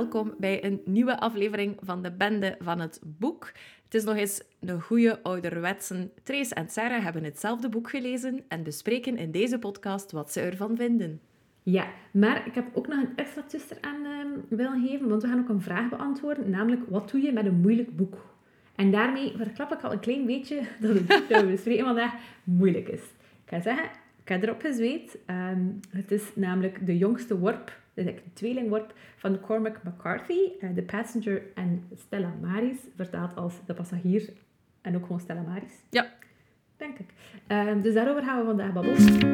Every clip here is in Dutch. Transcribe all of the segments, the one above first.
welkom bij een nieuwe aflevering van de Bende van het Boek. Het is nog eens een goede ouderwetse. Trace en Sarah hebben hetzelfde boek gelezen en bespreken in deze podcast wat ze ervan vinden. Ja, maar ik heb ook nog een extra twist eraan um, willen geven, want we gaan ook een vraag beantwoorden, namelijk wat doe je met een moeilijk boek? En daarmee verklap ik al een klein beetje dat het boek dat we bespreken vandaag moeilijk is. Ik ga zeggen, ik heb erop gezweet. Um, het is namelijk de jongste worp, dus de tweelingworp van Cormac McCarthy, uh, The Passenger en Stella Maris, vertaald als De Passagier en ook gewoon Stella Maris. Ja. Denk ik. Um, dus daarover gaan we vandaag babbelen.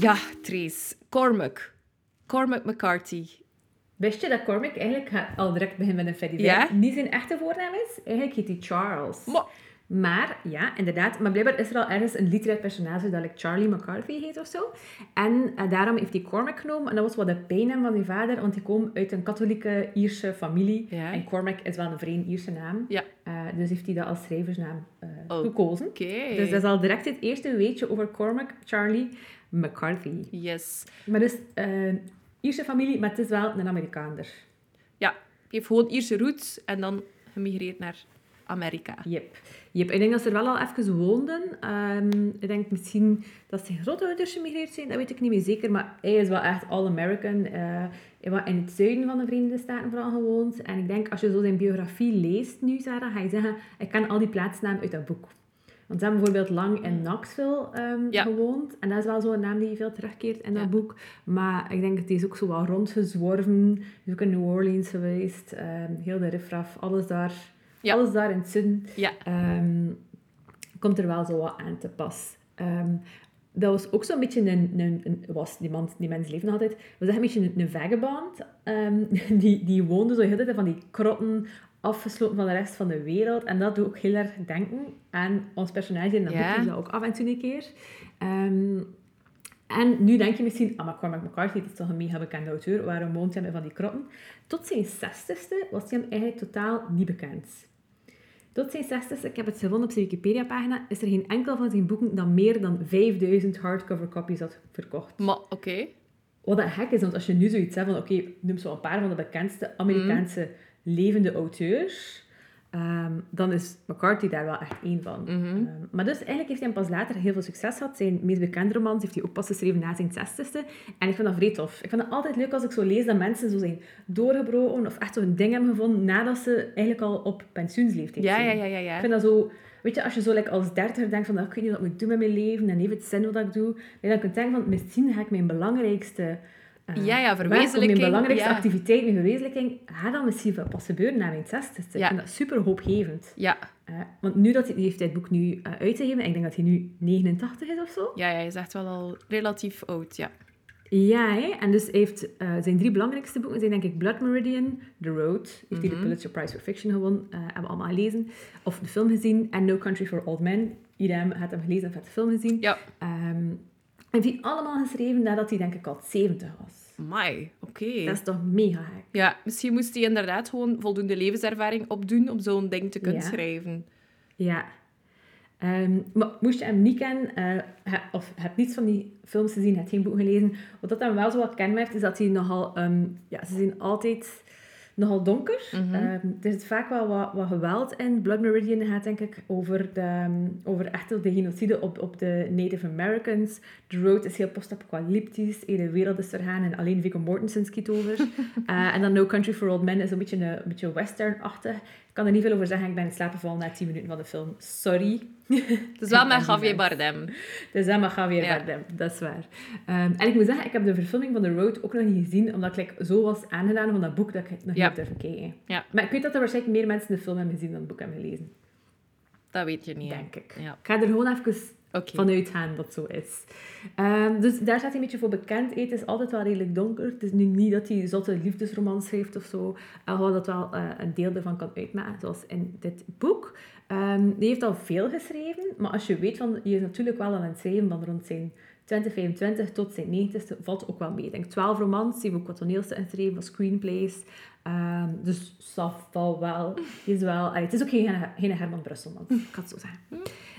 Ja, Trace. Cormac. Cormac McCarthy. Wist je dat Cormac eigenlijk al direct begint met een Freddy Ja? Niet zijn echte voornaam is? Eigenlijk heet hij Charles. Maar, Maar, ja, inderdaad. Maar blijkbaar is er al ergens een literair personage dat like Charlie McCarthy heet of zo. En eh, daarom heeft hij Cormac genomen. En dat was wat de bijnaam van zijn vader, want hij kwam uit een katholieke Ierse familie. Ja. En Cormac is wel een vreemd Ierse naam. ja. Eh, dus heeft hij dat als schrijversnaam Oh. gekozen. Oké. Dus dat is al direct het eerste weetje over Cormac Charlie McCarthy. Yes. Maar dus, eh Ierse familie, maar het is wel een Amerikaaner. Ja. Heeft gewoon Ierse roots en dan gemigreerd naar Amerika. Yep. yep. Ik denk dat ze er wel al even woonden. Ehm, ik denk misschien dat zijn grootouders gemigreerd zijn, dat weet ik niet meer zeker. Maar hij is wel echt all-American. Hij was in het zuiden van de Verenigde Staten vooral gewoond. En ik denk, als je zo zijn biografie leest nu, Sarah, ga je zeggen, ik ken al die plaatsnamen uit dat boek. Want ze hebben bijvoorbeeld lang in Knoxville ehm, Ja. gewoond. En dat is wel zo'n naam die veel terugkeert in dat Ja. boek. Maar ik denk dat hij is ook zo wel rondgezworven. Is ook in New Orleans geweest. ehm, heel de riffraff, alles daar. Ja. Alles daar in het. Ja. Ehm, komt er wel zo wat aan te pas. Ehm, dat was ook zo'n beetje een, een, een- was die, man, die mens leefde altijd, was echt een beetje een, een vagabond. Ehm, die, die woonde zo heel de tijd van die krotten, afgesloten van de rest van de wereld. En dat doet ook heel erg denken aan ons personage in dat Ja. boek, dat ook af en toe een keer. En nu denk je misschien, ah, maar Cormac McCarthy, dat is toch een mega bekende auteur, waarom woont hij in van die krotten? Tot zijn zestigste was hij hem eigenlijk totaal niet bekend. Tot zijn zestigste, ik heb het gevonden op zijn Wikipedia-pagina, is er geen enkel van zijn boeken dat meer dan 5000 hardcover copies had verkocht. Maar, oké. Wat dat gek is, want als je nu zoiets hebt van, oké, noem zo een paar van de bekendste Amerikaanse levende auteurs, ehm, dan is McCarthy daar wel echt één van. Mhm. Ehm, maar dus eigenlijk heeft hij pas later heel veel succes gehad. Zijn meest bekende romans heeft hij ook pas geschreven na zijn zestigste. En ik vind dat vrij tof. Ik vind het altijd leuk als ik zo lees dat mensen zo zijn doorgebroken of echt zo'n ding hebben gevonden nadat ze eigenlijk al op pensioensleeftijd Ja, zijn. ja, ja, ja, ja. Ik vind dat zo... Weet je, als je zo like, als dertiger denkt van, "Ah, ik weet niet wat ik moet doen met mijn leven en heeft het zin wat ik doe, je dan kunt denken van, misschien ga ik mijn belangrijkste... eh, Ja, ja, verwezenlijking, Mijn belangrijkste ja. activiteit, mijn verwezenlijking, gaat dan misschien wel pas gebeuren na mijn zestigste. Ja. Ik vind dat super hoopgevend. Ja. Eh, want nu dat hij, heeft het boek nu eh, uitgegeven, ik denk dat hij nu 89 is of zo. Ja, ja, je zegt wel al relatief oud, ja. Ja, hè? en dus heeft zijn drie belangrijkste boeken zijn denk ik Blood Meridian, The Road, heeft hij de Pulitzer Prize for Fiction gewonnen, hebben we allemaal gelezen, of de film gezien, en No Country for Old Men. Iedereen had hem gelezen of had de film gezien. Ja. Ehm, en die allemaal geschreven nadat hij denk ik al 70 was. Mai, oké. Dat is toch mega. Ja, misschien moest hij inderdaad gewoon voldoende levenservaring opdoen om zo'n ding te kunnen Ja. schrijven. Ja. Ehm, maar moest je hem niet kennen, eh, of heb niets van die films gezien, heb geen boek gelezen, wat dat dan wel zo wat kenmerkt, is dat hij nogal... ehm, ja, ze zijn altijd nogal donker. Mhm. Ehm, er zit vaak wel wat, wat geweld in. Blood Meridian gaat denk ik over, de, ehm, over echt de genocide op, op de Native Americans. The Road is heel post-apocalyptisch. De wereld is vergaan en alleen Viggo Mortensen skiet over. Eh, en dan No Country for Old Men is een beetje, een, een beetje western-achtig. Ik kan er niet veel over zeggen. Ik ben in slaap gevallen na 10 minuten van de film. Sorry. Het is wel met Javier Bardem. Het is helemaal Javier Ja. Bardem, dat is waar. Ehm, en ik moet zeggen, ik heb de verfilming van The Road ook nog niet gezien, omdat ik like, zo was aangedaan van dat boek dat ik het nog Ja. niet heb durven kijken. Ja. Maar ik weet dat er waarschijnlijk meer mensen de film hebben gezien dan het boek hebben gelezen. Dat weet je niet. Denk ik. Ja. Ik ga er gewoon even Vanuit gaan dat zo is. Ehm, dus daar staat hij een beetje voor bekend. Het is altijd wel redelijk donker. Het is nu niet dat hij zotte liefdesromans schrijft of zo. Alhoewel dat wel eh, een deel ervan kan uitmaken, zoals in dit boek. Ehm die heeft al veel geschreven, maar als je weet van, je is natuurlijk wel aan het schrijven van rond zijn 2025 tot zijn 90ste, valt ook wel mee. Ik denk 12 romans, die heeft ook wat toneelstukken geschreven, wat screenplays. Ehm, dus dat valt wel. Is wel allee, het is ook geen, geen Herman Brusselman, ik kan het zo zeggen.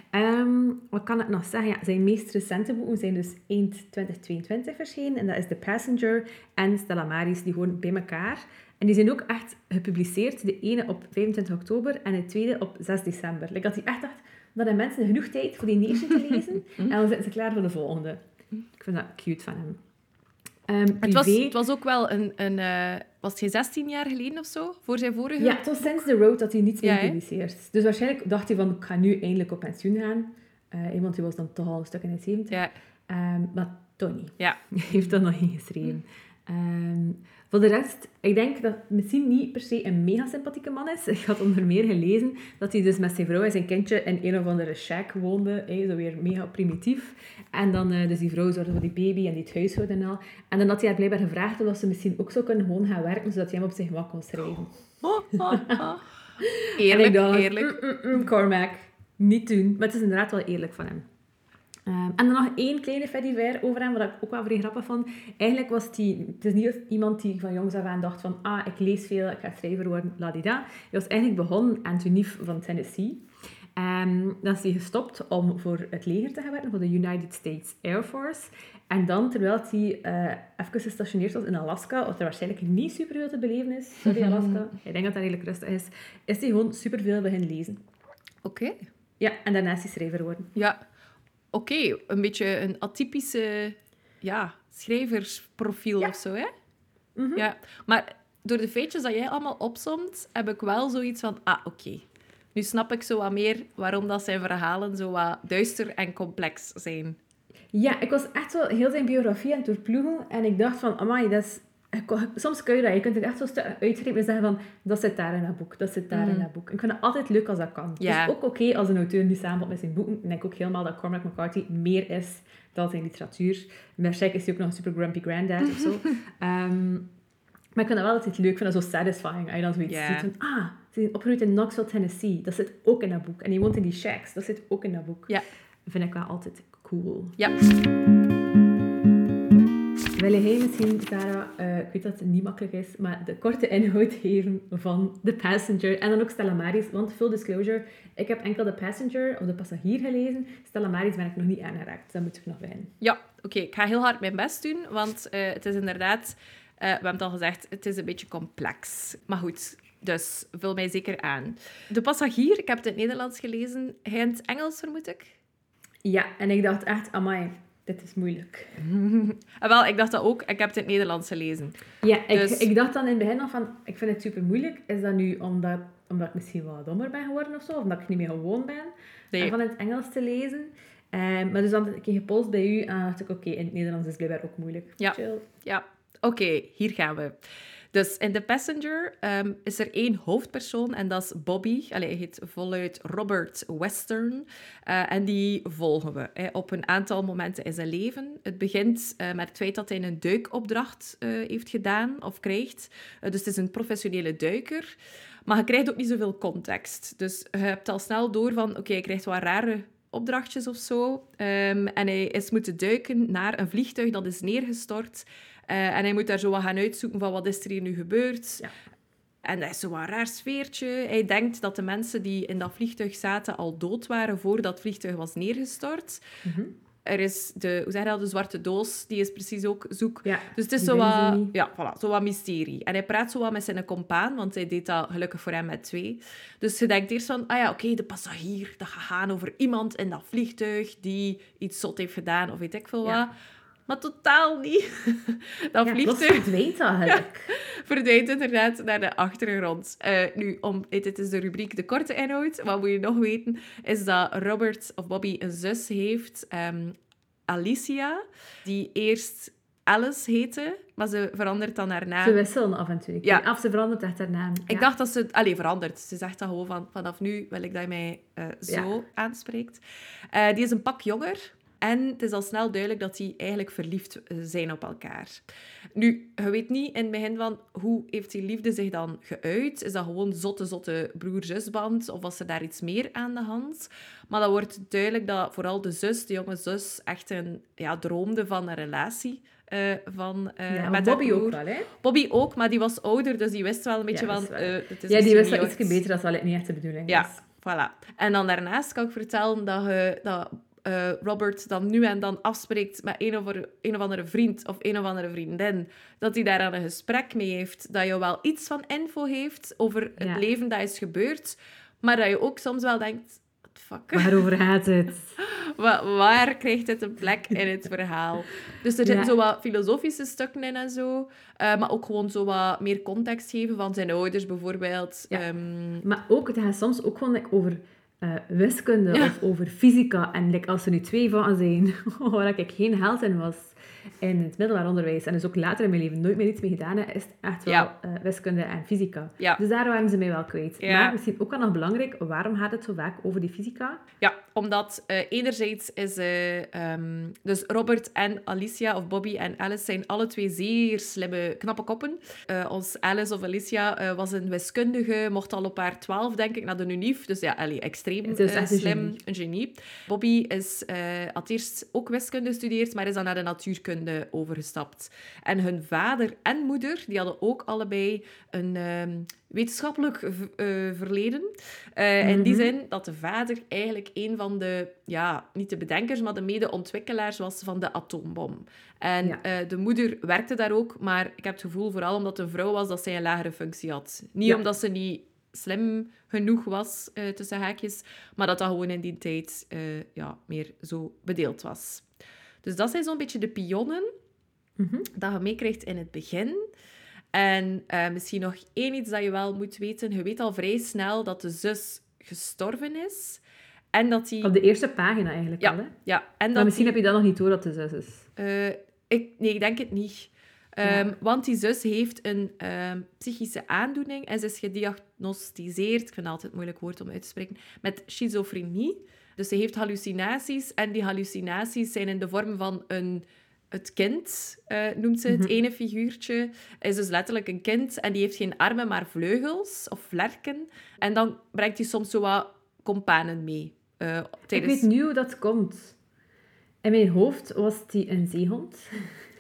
Ehm, wat kan ik nog zeggen? Ja, zijn meest recente boeken zijn dus eind 2022 verschenen. En dat is The Passenger en Stella Maris, die gewoon bij elkaar. En die zijn ook echt gepubliceerd. De ene op 25 oktober en de tweede op 6 december. Like dat hij echt dacht, dat hebben mensen genoeg tijd voor die nation te lezen. en dan zitten ze klaar voor de volgende. Ik vind dat cute van hem. Um, het, was, het was ook wel een... een uh, was het geen 16 jaar geleden of zo? Voor zijn vorige... Ja, het was sinds The Road dat hij niets meer publiceert. Dus waarschijnlijk dacht hij van, ik ga nu eindelijk op pensioen gaan. Uh, iemand die was dan toch al een stuk in de 70. Ja. Um, maar Tony ja. heeft dat nog ingeschreven. Um, voor de rest, ik denk dat misschien niet per se een mega sympathieke man is. Ik had onder meer gelezen dat hij dus met zijn vrouw en zijn kindje in een of andere shack woonde. Hey, zo weer mega primitief. En dan, uh, dus die vrouw zorgde voor die baby en die het huishouden en al. En dan had hij haar blijkbaar gevraagd of ze misschien ook zou kunnen gewoon gaan werken, zodat hij hem op zijn gemak kon schrijven. eerlijk, eerlijk. Mm, mm, mm, Cormac, niet doen. Maar het is inderdaad wel eerlijk van hem. Um, en dan nog één kleine fediver over hem, wat ik ook wel vrij grappig vond. Eigenlijk was hij... Het is niet iemand die van jongs af aan dacht van... Ah, ik lees veel, ik ga schrijver worden, ladida. Hij was eigenlijk begonnen aan Tunief van Tennessee. Um, dan is hij gestopt om voor het leger te gaan werken, voor de United States Air Force. En dan, terwijl hij uh, even gestationeerd was in Alaska, wat er waarschijnlijk niet superveel te beleven is, sorry Alaska, ik denk dat dat redelijk rustig is, is hij gewoon superveel beginnen lezen. Oké. Ja, en daarna is hij schrijver geworden. Ja, oké, een beetje een atypische ja, schrijversprofiel of zo, hè? Mhm. Ja, maar door de feitjes dat jij allemaal opzomt, heb ik wel zoiets van, ah, oké. Nu snap ik zo wat meer waarom dat zijn verhalen zo wat duister en complex zijn. Ja, ik was echt wel heel zijn biografie aan het doorploegen en ik dacht van, amai, dat is soms kun je dat. Je kunt het echt zo uitschrijven en zeggen van... Dat zit daar in dat boek. Dat zit daar in dat boek. Ik vind het altijd leuk als dat kan. Het is ook oké als een auteur nu samenvat met zijn boeken. Ik denk ook helemaal dat Cormac McCarthy meer is dan zijn literatuur. Waarschijnlijk is hij ook nog een super grumpy granddad of zo. Ehm, maar ik vind dat wel altijd leuk. Ik vind dat zo satisfying. Als je dan zoiets ziet van... Ah, ze zijn opgegroeid in Knoxville, Tennessee. Dat zit ook in dat boek. En hij woont in die shacks. Dat zit ook in dat boek. Ja. Vind ik wel altijd cool. Ja. Wil jij misschien, Sarah, uh, ik weet dat het niet makkelijk is, maar de korte inhoud geven van The Passenger en dan ook Stella Maris, want full disclosure, ik heb enkel The Passenger of De Passagier gelezen. Stella Maris ben ik nog niet aangeraakt, dus dat moet ik nog wijn. Ja, oké. Ik ga heel hard mijn best doen, want uh, het is inderdaad, uh, we hebben het al gezegd, het is een beetje complex. Maar goed, dus vul mij zeker aan. De Passagier, ik heb het in het Nederlands gelezen, hij in het Engels vermoed ik? Ja, en ik dacht echt, amai, dit is moeilijk. ah, wel, ik dacht dat ook. Ik heb het in het Nederlands gelezen. Ja, ik, dus... ik dacht dan in het begin nog van, ik vind het super moeilijk. Is dat nu omdat, omdat ik misschien wel dommer ben geworden of zo? Of omdat ik niet meer gewoon ben? Nee. Van in het Engels te lezen. Um, maar dus dan ik gepolst bij u en dacht ik, oké, in het Nederlands is blijkbaar ook moeilijk. Ja, ja. oké, hier gaan we. Dus in The Passenger um, is er één hoofdpersoon en dat is Bobby. Allee, hij heet voluit Robert Western. Uh, en die volgen we hè, op een aantal momenten in zijn leven. Het begint uh, met het feit dat hij een duikopdracht uh, heeft gedaan of krijgt. dus het is een professionele duiker. Maar je krijgt ook niet zoveel context. Dus je hebt al snel door van, oké, hij krijgt wat rare opdrachtjes of zo. Um, en hij is moeten duiken naar een vliegtuig dat is neergestort. Uh, en hij moet daar zo wat gaan uitzoeken van wat is er hier nu gebeurd. Ja. En dat is zo'n raar sfeertje. Hij denkt dat de mensen die in dat vliegtuig zaten al dood waren voordat het vliegtuig was neergestort. Mm -hmm. Er is de, hoe zeg je dat, de zwarte doos, die is precies ook zoek. Ja, dus het is zo wat, ja, voilà, zo wat mysterie. En hij praat zo wat met zijn compaan, want hij deed dat gelukkig voor hem met twee. Dus je denkt eerst van, ah ja, oké, de passagier, dat gaat gaan over iemand in dat vliegtuig die iets zot heeft gedaan, of weet ik veel wat. Maar totaal niet. Dat ja, vliegtuig... verdwijnt eigenlijk. verdwijnt inderdaad naar de achtergrond. Uh, nu, om, dit is de rubriek de korte inhoud. Wat moet je nog weten? Is dat Robert of Bobby een zus heeft, um, Alicia, die eerst Alice heette, maar ze verandert dan haar naam. Ze wisselen af en toe. Ja. Of ze verandert echt haar naam. Ik dacht dat ze... Allee, verandert. Ze zegt dan gewoon van... Vanaf nu wil ik dat je mij uh, zo ja. aanspreekt. Uh, die is een pak jonger. En het is al snel duidelijk dat die eigenlijk verliefd zijn op elkaar. Nu, je weet niet in het begin van hoe heeft die liefde zich dan geuit. Is dat gewoon zotte, zotte broer-zusband? Of was er daar iets meer aan de hand? Maar dan wordt duidelijk dat vooral de zus, de jonge zus, echt een, ja, droomde van een relatie. Uh, van, uh, ja, met Bobby ook wel, hè? Bobby ook, maar die was ouder, dus die wist wel een beetje ja, van... Uh, het is ja, die wist wel iets beter, dat wel niet echt de bedoeling ja. is. Voilà. En dan daarnaast kan ik vertellen dat, je, dat eh, Robert dan nu en dan afspreekt met een of, andere, een of andere vriend of een of andere vriendin, dat hij daar aan een gesprek mee heeft, dat je wel iets van info heeft over het Ja. leven dat is gebeurd, maar dat je ook soms wel denkt, fuck? Waarover gaat het? Wa- waar krijgt het een plek in het verhaal? Dus er zitten Ja. zo wat filosofische stukken in en zo. eh, maar ook gewoon zo wat meer context geven van zijn ouders bijvoorbeeld. Ja. Ehm, Maar ook, het gaat soms ook gewoon over eh, wiskunde Ja. of over fysica. En like, als er nu twee van zijn waar ik geen held in was in het middelbaar onderwijs, en dus ook later in mijn leven nooit meer iets mee gedaan heb, is het echt wel Ja. eh, wiskunde en fysica. Ja. Dus daar waren ze mij wel kwijt. Ja. Maar misschien ook wel nog belangrijk, waarom gaat het zo vaak over die fysica? ja, omdat eh, enerzijds is... eh, ehm, dus Robert en Alicia, of Bobby en Alice, zijn alle twee zeer slimme, knappe koppen. Ons Alice of Alicia was een wiskundige, mocht al op haar twaalf, denk ik, naar de UNIF. Dus ja, allee, extreem een slim, een genie. Bobby is, had eerst ook wiskunde gestudeerd, maar is dan naar de natuurkunde overgestapt. En hun vader en moeder, die hadden ook allebei een ehm, wetenschappelijk eh, verleden. Eh, In die Mhm. zin dat de vader eigenlijk een van de, ja, niet de bedenkers, maar de mede-ontwikkelaars was van de atoombom. En Ja. eh, de moeder werkte daar ook, maar ik heb het gevoel, vooral omdat het een vrouw was, dat zij een lagere functie had. Niet Ja. omdat ze niet slim genoeg was, tussen haakjes, maar dat dat gewoon in die tijd ja, meer zo bedeeld was. Dus dat zijn zo'n beetje de pionnen Mhm. dat je meekrijgt in het begin. En eh, misschien nog één iets dat je wel moet weten. Je weet al vrij snel dat de zus gestorven is. En dat die... Op de eerste pagina eigenlijk Ja, al, hè? Ja, en Maar dat misschien die- heb je dat nog niet door dat de zus is. eh, ik, nee, ik denk het niet. Ehm, Ja. Want die zus heeft een ehm, psychische aandoening en ze is gediagnosticeerd, ik vind het altijd een moeilijk woord om uit te spreken, met schizofrenie. Dus ze heeft hallucinaties en die hallucinaties zijn in de vorm van een, het kind, eh, noemt ze het Mhm. ene figuurtje. is dus letterlijk een kind en die heeft geen armen, maar vleugels of vlerken. En dan brengt hij soms zo wat companen mee. eh, Ik weet nu hoe dat komt. In mijn hoofd was die een zeehond.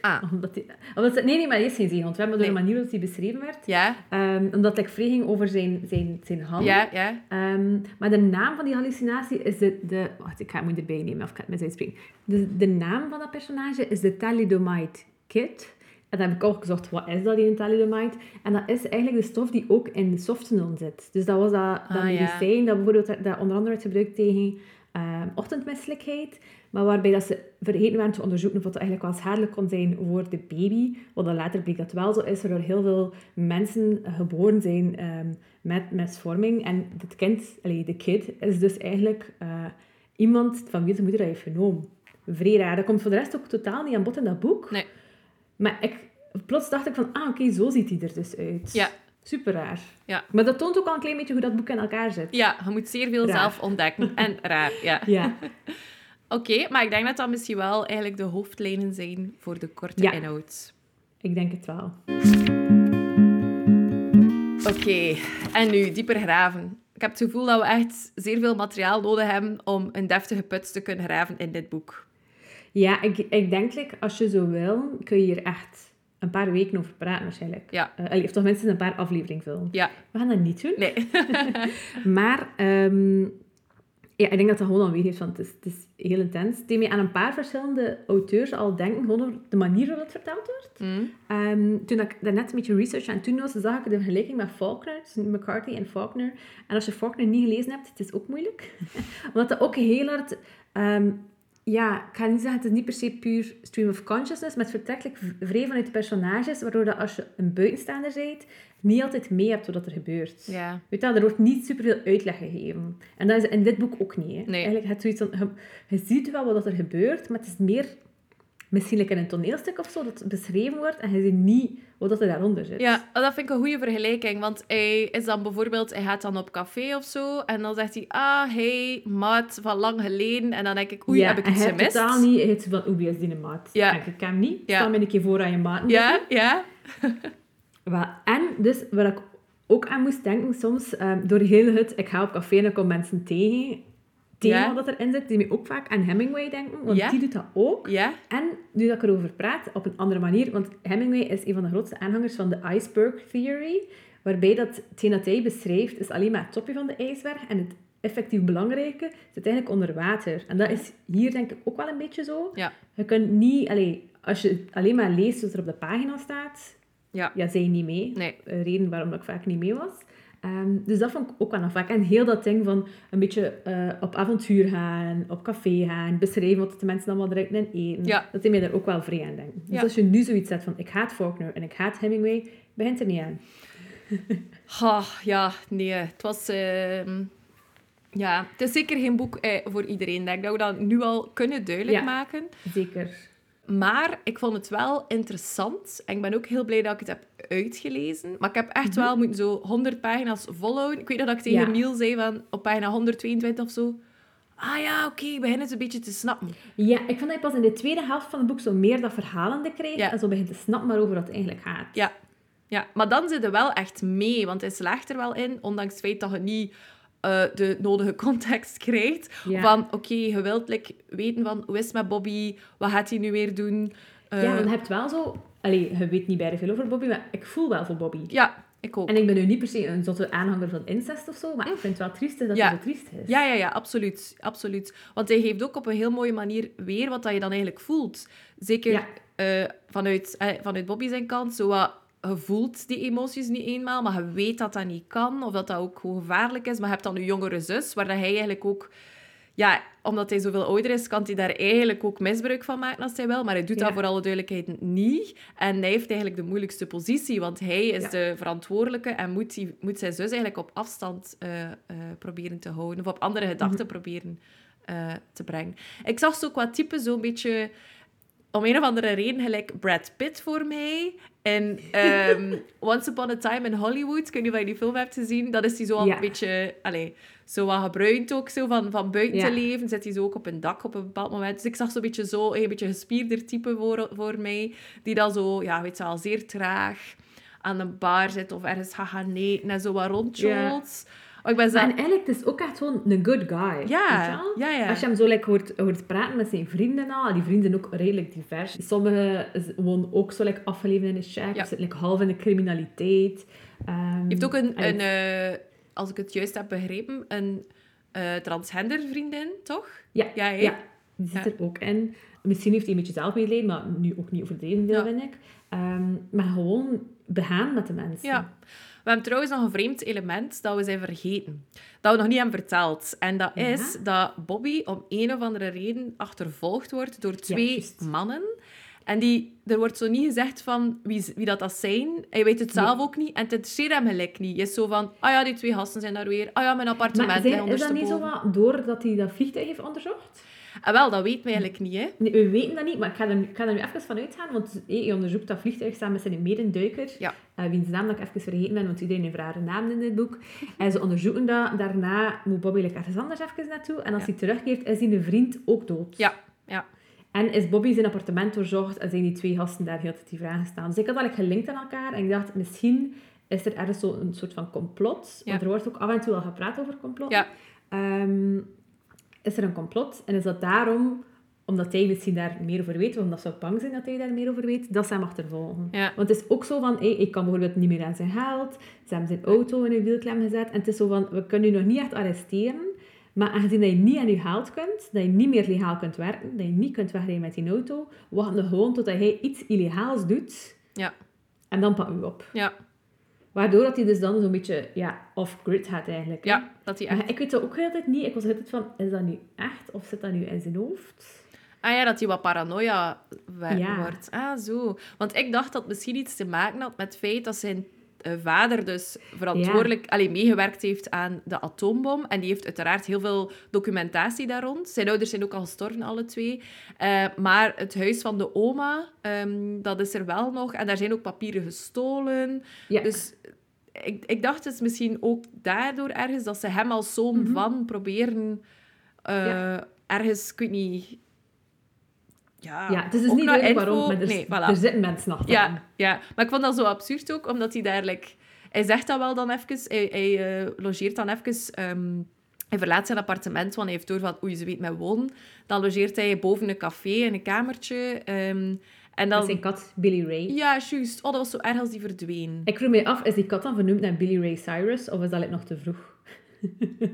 Ah, Omdat die, omdat ze- nee, nee, maar hij is geen zeehond. We hebben door Nee. de manier waarop hij beschreven werd. ja, Ehm, omdat ik vrij ging over zijn, zijn, zijn hand. ja, ja. Ehm, maar de naam van die hallucinatie is de... de wacht, ik ga het erbij nemen, of ik ga het mis uitspreken. De, de naam van dat personage is de Thalidomide Kit. En dan heb ik ook gezocht, wat is dat, die thalidomide? En dat is eigenlijk de stof die ook in de softenol zit. Dus dat was dat, dat Ah, ja. medicijn dat bijvoorbeeld dat onder andere werd gebruikt tegen ehm, ochtendmisselijkheid. Maar waarbij dat ze vergeten waren te onderzoeken of dat eigenlijk wel schadelijk kon zijn voor de baby. Wat dan later bleek dat wel zo is, waardoor heel veel mensen geboren zijn ehm, met misvorming. En het kind, allee, de kid, is dus eigenlijk eh, iemand van wie zijn moeder dat heeft genomen. Vrij raar. Dat komt voor de rest ook totaal niet aan bod in dat boek. Nee. Maar ik, plots dacht ik van, ah oké, zo ziet hij er dus uit. Ja. Super raar. Ja. Maar dat toont ook al een klein beetje hoe dat boek in elkaar zit. Ja, je moet zeer veel Raar. zelf ontdekken. En raar, ja. Ja. Oké, maar ik denk dat dat misschien wel eigenlijk de hoofdlijnen zijn voor de korte Ja. inhoud. ik denk het wel. Oké, en nu dieper graven. Ik heb het gevoel dat we echt zeer veel materiaal nodig hebben om een deftige put te kunnen graven in dit boek. Ja, ik, ik denk, like, als je zo wil, kun je hier echt een paar weken over praten waarschijnlijk. Ja. Eh, of toch minstens een paar afleveringen. Ja, We gaan dat niet doen. nee. Maar ehm, ja, ik denk dat dat gewoon al weer heeft, want het is, het is heel intens. Het mij aan een paar verschillende auteurs al denken, gewoon over de manier waarop het verteld wordt. Mm. Ehm, toen ik daarnet een beetje research aan het doen was, zag ik de vergelijking met Faulkner, dus McCarthy en Faulkner. En als je Faulkner niet gelezen hebt, het is ook moeilijk. Omdat dat ook heel hard... ehm, ja, ik ga niet zeggen, het is niet per se puur stream of consciousness, maar het vertrekt like vrij vanuit de personages, waardoor dat als je een buitenstaander bent, niet altijd mee hebt wat er gebeurt. Ja. Weet je wel, er wordt niet superveel uitleg gegeven. En dat is in dit boek ook niet. Hè. Nee. Eigenlijk het zoiets van, je, je ziet wel wat er gebeurt, maar het is meer misschien like in een toneelstuk of zo, dat beschreven wordt en je ziet niet wat er daaronder zit. Ja, dat vind ik een goede vergelijking. Want hij is dan bijvoorbeeld, hij gaat dan op café of zo. En dan zegt hij, ah, hey, maat van lang geleden. En dan denk ik, oei, Ja, heb ik iets je gemist? totaal niet het van, oei, is die een maat? Ja. Denk, ik ken hem niet. Ja. Stel me een keer voor aan je maat. Ja, ja. Wel, en dus, waar ik ook aan moest denken soms, ehm, door heel het, ik ga op café en ik kom mensen tegen, thema Ja. dat erin zit, die me ook vaak aan Hemingway denken, want Ja. die doet dat ook. Ja, En nu dat ik erover praat, op een andere manier, want Hemingway is een van de grootste aanhangers van de iceberg theory, waarbij dat, hetgeen dat hij beschrijft, is alleen maar het topje van de ijsberg en het effectief belangrijke zit eigenlijk onder water. En dat is hier denk ik ook wel een beetje zo. Je kunt niet, allee, als je alleen maar leest wat er op de pagina staat, Ja. ja, zij niet mee. Nee. Reden waarom ik vaak niet mee was. Ehm, dus dat vond ik ook wel nog vaak. En heel dat ding van een beetje eh, op avontuur gaan, op café gaan, beschrijven wat de mensen allemaal drinken en eten. Ja. Dat deed mij daar ook wel vrij aan denken. Dus Ja. als je nu zoiets zet van ik haat Faulkner en ik haat Hemingway, begint er niet aan. Ha, ja, nee. Het was... ehm, ja, het is zeker geen boek eh, voor iedereen. Ik denk dat we dat nu al kunnen duidelijk Ja. maken. Zeker. Maar ik vond het wel interessant. En ik ben ook heel blij dat ik het heb uitgelezen. Maar ik heb echt wel moeten zo 100 pagina's volhouden. Ik weet dat ik tegen Mhm. Ja. Miel zei van op pagina 122 of zo. Ah ja, oké, ik begin het een beetje te snappen. Ja, ik vond dat je pas in de tweede helft van het boek zo meer dat verhalende kreeg Ja. en zo begint te snappen waarover dat eigenlijk gaat. Ja. ja, maar dan zit er wel echt mee. Want hij slaagt er wel in, ondanks het feit dat je niet eh, de nodige context krijgt. Ja. Van, oké, je wilt like, weten van, hoe is het met Bobby? Wat gaat hij nu weer doen? Eh, ja, want je hebt wel zo... Allee, je weet niet bijna veel over Bobby, maar ik voel wel voor Bobby. ja, ik ook. En ik ben nu niet per se een zotte aanhanger van incest of zo, maar ik vind het wel triest dat Ja. hij zo triest is. Ja, ja, ja, absoluut. absoluut. Want hij geeft ook op een heel mooie manier weer wat dat je dan eigenlijk voelt. Zeker Ja. eh, vanuit, eh, vanuit Bobby zijn kant. Zo wat, je voelt die emoties niet eenmaal, maar je weet dat dat niet kan. Of dat dat ook gewoon gevaarlijk is. Maar je hebt dan je jongere zus, waar dat hij eigenlijk ook... Ja, omdat hij zoveel ouder is, kan hij daar eigenlijk ook misbruik van maken als hij wil. Maar hij doet Ja. dat voor alle duidelijkheid niet. En hij heeft eigenlijk de moeilijkste positie, want hij is Ja. de verantwoordelijke en moet, die, moet zijn zus eigenlijk op afstand eh, eh, proberen te houden. Of op andere gedachten proberen eh, te brengen. Ik zag zo qua type zo'n beetje... Om een of andere reden gelijk Brad Pitt voor mij. En ehm, Once Upon a Time in Hollywood, ik weet niet of je die film hebt gezien, dat is hij zo al Ja. een beetje... Allez, zo wat gebruikt ook, zo van, van buiten Ja. te leven. Zit hij zo ook op een dak op een bepaald moment. Dus ik zag zo'n beetje zo, een beetje gespierder type voor, voor mij. Die dan zo, ja, weet je wel, zeer traag aan een bar zit of ergens gaat gaan eten en zo wat rondjolt. Oh, ik ben en eigenlijk, het is ook echt gewoon een good guy. Ja, ja, ja. Als je hem zo like, hoort, hoort praten met zijn vrienden en al, die vrienden ook redelijk divers. Sommigen wonen ook zo like, afgeleefd in de shack, Ja. zitten like, half in de criminaliteit. Je heeft ook een, en- een eh, als ik het juist heb begrepen, een eh, transgender vriendin, toch? Ja, Ja, ja, die zit er ook in. Misschien heeft hij een beetje zelfmedelijden, maar nu ook niet overdreven veel, vind ik. Ehm, maar gewoon begaan met de mensen. Ja. We hebben trouwens nog een vreemd element dat we zijn vergeten. Dat we nog niet hebben verteld. En dat Ja. is dat Bobby om een of andere reden achtervolgd wordt door twee mannen. En die, er wordt zo niet gezegd van wie, wie dat, dat zijn. Hij weet het zelf Nee. ook niet. En het interesseert hem gelijk niet. Je is zo van, ah ja, die twee gasten zijn daar weer. Ah ja, mijn appartement Maar zijn, is dat niet zo wat doordat hij dat vliegtuig heeft onderzocht? En wel, dat weten we eigenlijk niet, hè. Nee, we weten dat niet, maar ik ga er, nu- ik ga er nu even van uitgaan, want je onderzoekt dat vliegtuig samen met zijn mededuiker, Ja. eh, wiens naam dat ik even vergeten ben, want iedereen heeft rare namen in dit boek. En ze onderzoeken dat, daarna moet Bobby like, ergens anders even naartoe, en als Ja. hij terugkeert, is die vriend ook dood. Ja, ja. En is Bobby zijn appartement doorzocht en zijn die twee gasten daar heel tijd die vragen staan. Dus ik had eigenlijk gelinkt aan elkaar en ik dacht, misschien is er ergens zo een soort van complot, Ja. want er wordt ook af en toe al gepraat over complot. Ja. Ehm, is er een complot? En is dat daarom, omdat hij misschien daar meer over weet, of omdat ze bang zijn dat hij daar meer over weet, dat ze hem achtervolgen? Ja. Want het is ook zo van, hey, ik kan bijvoorbeeld niet meer aan zijn geld, ze hebben zijn auto in een wielklem gezet, en het is zo van, we kunnen u nog niet echt arresteren, maar aangezien dat je niet aan je geld kunt, dat je niet meer legaal kunt werken, dat je niet kunt wegrijden met die auto, wachten we gewoon totdat hij iets illegaals doet, Ja. en dan pakken we u op. Ja. Waardoor dat hij dus dan zo'n beetje ja, off-grid gaat eigenlijk. hè. Ja, dat hij echt... Maar ik weet dat ook heel tijd niet. Ik was altijd van, is dat nu echt of zit dat nu in zijn hoofd? Ah ja, dat hij wat paranoia Ja. wordt. Ah, zo. Want ik dacht dat misschien iets te maken had met het feit dat zijn vader dus verantwoordelijk alleen meegewerkt heeft aan de atoombom. En die heeft uiteraard heel veel documentatie daar rond. Zijn ouders zijn ook al gestorven, alle twee. Eh, maar het huis van de oma, ehm, dat is er wel nog. En daar zijn ook papieren gestolen. Ja. Dus ik, ik dacht is misschien ook daardoor ergens dat ze hem als zoon Mhm. van proberen eh, Ja. ergens, ik weet niet... Ja, ja, het is dus niet duidelijk waarom, maar er, Nee, voilà. er zitten mensen achter. hem. ja, ja, maar ik vond dat zo absurd ook, omdat hij daar... like, hij zegt dat wel dan even. Hij, hij eh, logeert dan even... ehm, hij verlaat zijn appartement, want hij heeft door van... Oei, ze weet mij wonen. Dan logeert hij boven een café in een kamertje. ehm, en Met dan... zijn kat Billy Ray. Ja, juist. Oh, dat was zo erg als die verdween. Ik vroeg me af, is die kat dan vernoemd naar Billy Ray Cyrus of is dat nog te vroeg?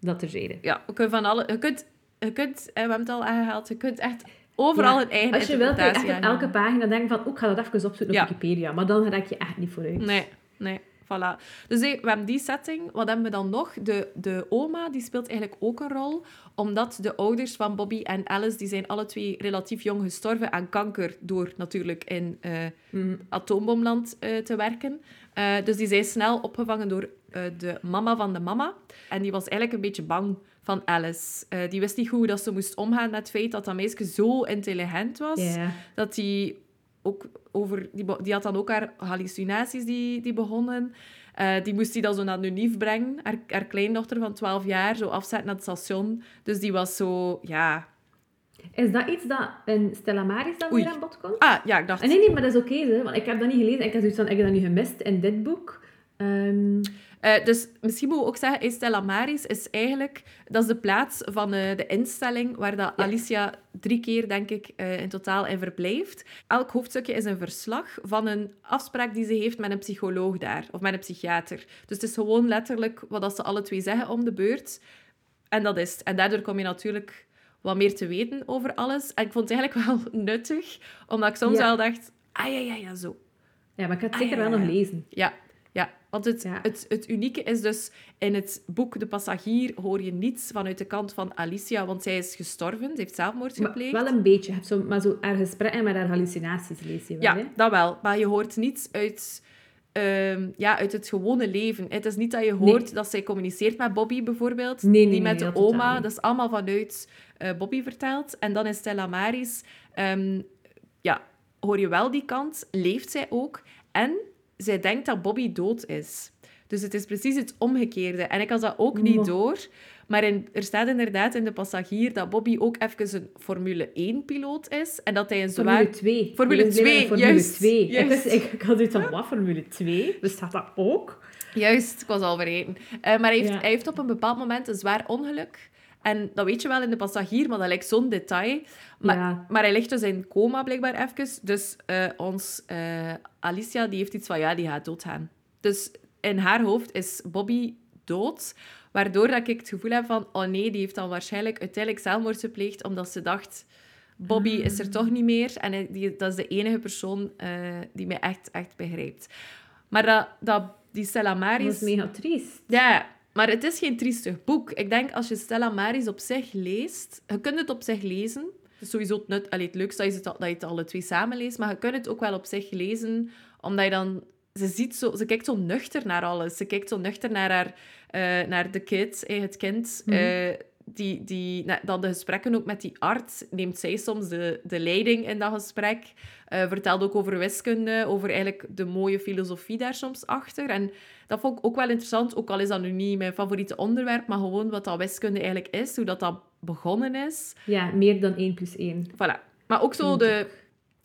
Dat terzijde. Ja, we kunnen van alle... Je kunt... Je kunt we hebben het al aangehaald. Je kunt echt overal Ja, een eigen Als je wilt, je echt op elke pagina denken van, ook ik ga dat even opzoeken op Ja. Wikipedia. Maar dan raak je echt niet vooruit. Nee, nee. Voilà. Dus we hebben die setting. Wat hebben we dan nog? De, de oma die speelt eigenlijk ook een rol. Omdat de ouders van Bobby en Alice... die zijn alle twee relatief jong gestorven aan kanker... door natuurlijk in eh, Mm. atoombomland eh, te werken. Eh, dus die zijn snel opgevangen door eh, de mama van de mama. En die was eigenlijk een beetje bang van Alice. Eh, die wist niet goed hoe dat ze moest omgaan met het feit dat dat meisje zo intelligent was. Dat die ook over... Die, die had dan ook haar hallucinaties die, die begonnen. Eh, die moest die dan zo naar de Unief brengen. Haar, haar kleindochter van 12 jaar, zo afzetten naar het station. Dus die was zo... Ja... Is dat iets dat in Stella Maris dan Oei. weer aan bod komt? Ah, ja, ik dacht... Ah, nee, nee, maar dat is oké, hè, want ik heb dat niet gelezen. Ik heb zoiets van, ik heb dat nu gemist in dit boek. Ehm, Eh, dus misschien moeten we ook zeggen, Estella Maris is eigenlijk... Dat is de plaats van eh, de instelling waar dat Ja. Alicia drie keer, denk ik, eh, in totaal in verblijft. Elk hoofdstukje is een verslag van een afspraak die ze heeft met een psycholoog daar. Of met een psychiater. Dus het is gewoon letterlijk wat dat ze alle twee zeggen om de beurt. En dat is het. En daardoor kom je natuurlijk wat meer te weten over alles. En ik vond het eigenlijk wel nuttig, omdat ik soms Ja. wel dacht... Ah, ja, ja, ja, zo. ja, maar ik heb het Ah, zeker ja, wel nog lezen. Ja. Want het, Ja. Het, het unieke is dus... In het boek De Passagier hoor je niets vanuit de kant van Alicia, want zij is gestorven. Ze heeft zelfmoord Maar gepleegd. wel een beetje. Zo, maar zo haar gesprekken met haar hallucinaties lees je wel, Ja, hè? dat wel. Maar je hoort niets uit, ehm, ja, uit het gewone leven. Het is niet dat je hoort dat zij communiceert met Bobby, bijvoorbeeld. Nee, nee, niet nee, met de oma. Dat is allemaal vanuit eh, Bobby verteld. En dan is Stella Maris... ehm, ja, hoor je wel die kant. Leeft zij ook. En zij denkt dat Bobby dood is. Dus het is precies het omgekeerde. En ik had dat ook niet door. Maar in, er staat inderdaad in de passagier dat Bobby ook even een Formule 1-piloot is. En dat hij een zwaar... Formule 2. Formule Je leest alleen 2, Formule juist, 2. Ik, juist. ik, ik had zoiets van, wat, Formule 2? Bestaat dat ook? Juist, ik was al vergeten. Eh, maar hij heeft, Ja. hij heeft op een bepaald moment een zwaar ongeluk. En dat weet je wel in de passagier, maar dat lijkt zo'n detail. Maar, Ja. maar hij ligt dus in coma blijkbaar even. Dus eh, ons eh, Alicia die heeft iets van, ja, die gaat doodgaan. Dus in haar hoofd is Bobby dood. Waardoor dat ik het gevoel heb van, oh nee, die heeft dan waarschijnlijk uiteindelijk zelfmoord gepleegd, omdat ze dacht, Bobby is er toch niet meer. En die, dat is de enige persoon eh, die mij echt, echt begrijpt. Maar dat, dat, die Stella Maris... Dat is mega triest. Ja, maar het is geen triestig boek. Ik denk als je Stella Maris op zich leest, je kunt het op zich lezen. Het is sowieso het, nut, allee, het leukste dat je, het, al- dat je het alle twee samen leest, maar je kunt het ook wel op zich lezen, omdat je dan... Ze, ziet zo, ze kijkt zo nuchter naar alles. Ze kijkt zo nuchter naar, haar, eh, naar de kid, eh, het kind. Mhm. eh, die, die, na- dan de gesprekken ook met die arts, neemt zij soms de, de leiding in dat gesprek. Eh, vertelt ook over wiskunde, over eigenlijk de mooie filosofie daar soms achter. En dat vond ik ook wel interessant, ook al is dat nu niet mijn favoriete onderwerp, maar gewoon wat dat wiskunde eigenlijk is, hoe dat, dat begonnen is. Ja, meer dan 1 plus 1. Voilà. Maar ook zo de,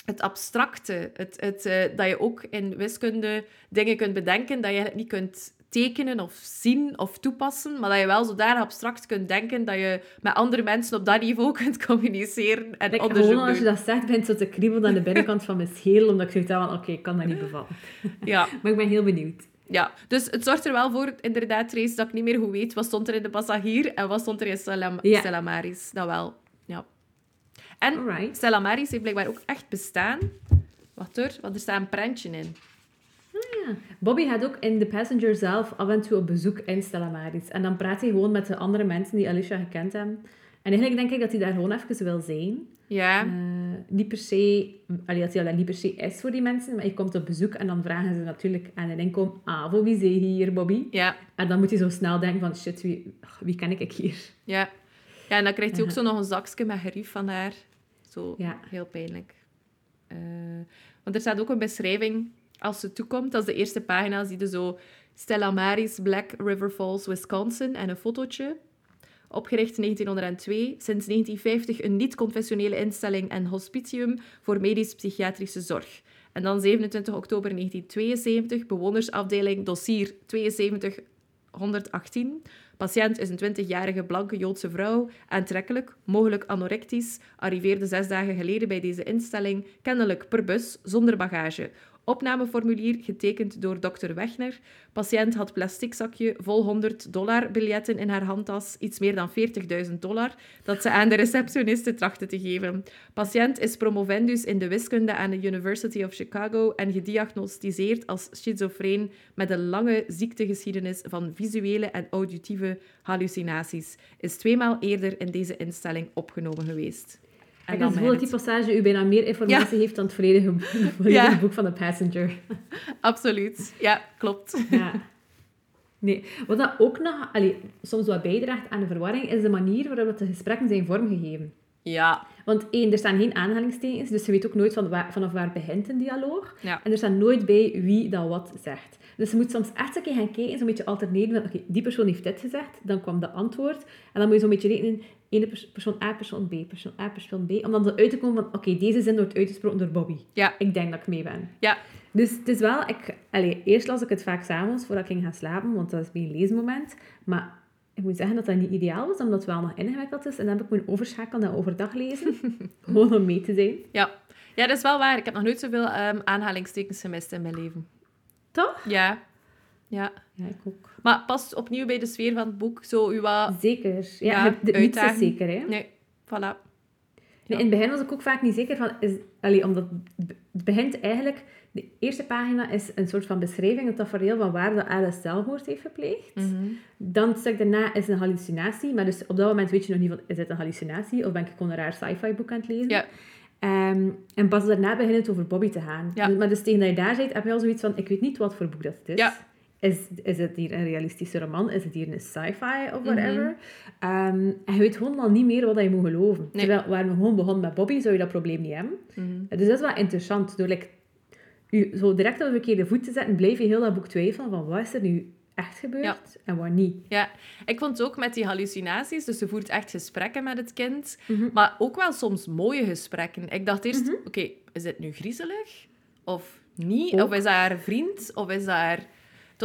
het abstracte, het, het, eh, dat je ook in wiskunde dingen kunt bedenken dat je eigenlijk niet kunt tekenen of zien of toepassen, maar dat je wel zodanig abstract kunt denken dat je met andere mensen op dat niveau kunt communiceren en Like, onderzoek gewoon als je dat zegt, begint zo te kriebelen aan de binnenkant van mijn schedel, omdat ik zoiets heb van, oké, ik kan dat niet bevatten. Ja. Maar ik ben heel benieuwd. Ja, dus het zorgt er wel voor, inderdaad, Trace, dat ik niet meer goed weet wat stond er in de passagier en wat stond er in Stella, Ja. Stella Maris. Dat wel, ja. En Alright. Stella Maris heeft blijkbaar ook echt bestaan. Wat er? Want er staat een prentje in. Ja. Bobby gaat ook in The Passenger zelf af en toe op bezoek in Stella Maris. En dan praat hij gewoon met de andere mensen die Alicia gekend hebben. En eigenlijk denk ik dat hij daar gewoon even wil zijn. Ja, Eh, niet per se, allee, dat hij niet per se is voor die mensen, maar je komt op bezoek en dan vragen ze natuurlijk aan een inkom, ah, voor wie zie je hier, Bobby? ja, En dan moet hij zo snel denken van, shit, wie, wie ken ik hier? ja. Ja, en dan krijgt hij ook Ja. zo nog een zakje met gerief van haar. Zo, Ja. heel pijnlijk. Eh, want er staat ook een beschrijving als ze toekomt. Dat is de eerste pagina. Zie je zo Stella Maris, Black River Falls, Wisconsin en een fotootje. Opgericht in 1902, sinds 1950 een niet-confessionele instelling en hospitium voor medisch-psychiatrische zorg. En dan 27 oktober 1972, bewonersafdeling dossier 72118. Patiënt is een 20-jarige blanke Joodse vrouw, aantrekkelijk, mogelijk anorectisch, arriveerde zes dagen geleden bij deze instelling, kennelijk per bus, zonder bagage. Opnameformulier getekend door dokter Wegner. Patiënt had plastic zakje vol 100 dollar biljetten in haar handtas, iets meer dan 40.000 dollar, dat ze aan de receptioniste trachtte te geven. Patiënt is promovendus in de wiskunde aan de University of Chicago en gediagnosticeerd als schizofreen met een lange ziektegeschiedenis van visuele en auditieve hallucinaties. Is tweemaal eerder in deze instelling opgenomen geweest. En dan voel dat die passage u bijna meer informatie heeft dan het volledige, volledige Ja. boek van de Passenger. Absoluut. Ja, klopt. Ja. Nee, wat dat ook nog allee, soms wat bijdraagt aan de verwarring, is de manier waarop de gesprekken zijn vormgegeven. Ja. Want één, er staan geen aanhalingstekens, dus je weet ook nooit van waar, vanaf waar begint een dialoog. Ja. En er staat nooit bij wie dat wat zegt. Dus je moet soms echt een keer gaan kijken, zo'n beetje alterneren. van, Oké, die persoon heeft dit gezegd, dan kwam de antwoord. En dan moet je zo'n beetje rekenen, ene pers- persoon A, persoon B, persoon A, persoon B. Om dan zo uit te komen van, oké, deze zin wordt uitgesproken door Bobby. Ja. Ik denk dat ik mee ben. Ja. Dus het is wel... Ik, eerst las ik het vaak s'avonds voordat ik ging gaan slapen, want dat is mijn leesmoment. Maar ik moet zeggen dat dat niet ideaal was, omdat het wel nog ingewikkeld is. En dan heb ik moeten overschakelen naar overdag lezen. Gewoon om mee te zijn. Ja. Ja, dat is wel waar. Ik heb nog nooit zoveel ehm, aanhalingstekens gemist in mijn leven. Toch? Ja. Ja. Ja, ik ook. Maar past opnieuw bij de sfeer van het boek. Zo, u wat... Zeker. Ja, Ja, het- de, zeker, hè. Nee, voilà. Nee, in het begin was ik ook vaak niet zeker van... Is, allee, omdat het begint eigenlijk... De eerste pagina is een soort van beschrijving, het tafereel van waar de Alice zelfmoord heeft gepleegd. Mhm. Dan het stuk daarna is een hallucinatie. Maar dus op dat moment weet je nog niet van, is het een hallucinatie? Of ben ik gewoon een raar sci-fi boek aan het lezen? Ja. Ehm, en pas daarna begint het over Bobby te gaan. Ja. Dus- maar dus tegen dat je daar zit, heb je al zoiets van, ik weet niet wat voor boek dat het is. Ja. Is, is het hier een realistische roman? Is het hier een sci-fi of Mhm. whatever? Ehm, en je weet gewoon al niet meer wat je moet geloven. Nee. Terwijl, waar we gewoon begonnen met Bobby, zou je dat probleem niet hebben. Mhm. Dus dat is wel interessant. Door like, u zo direct op de verkeerde voet te zetten, blijf je heel dat boek twijfelen van wat is er nu echt gebeurd Ja. en wat niet. Ja, ik vond het ook met die hallucinaties. Dus ze voert echt gesprekken met het kind. Mhm. Maar ook wel soms mooie gesprekken. Ik dacht eerst, oké, is dit nu griezelig? Of niet? Ook. Of is dat haar vriend? Of is dat haar...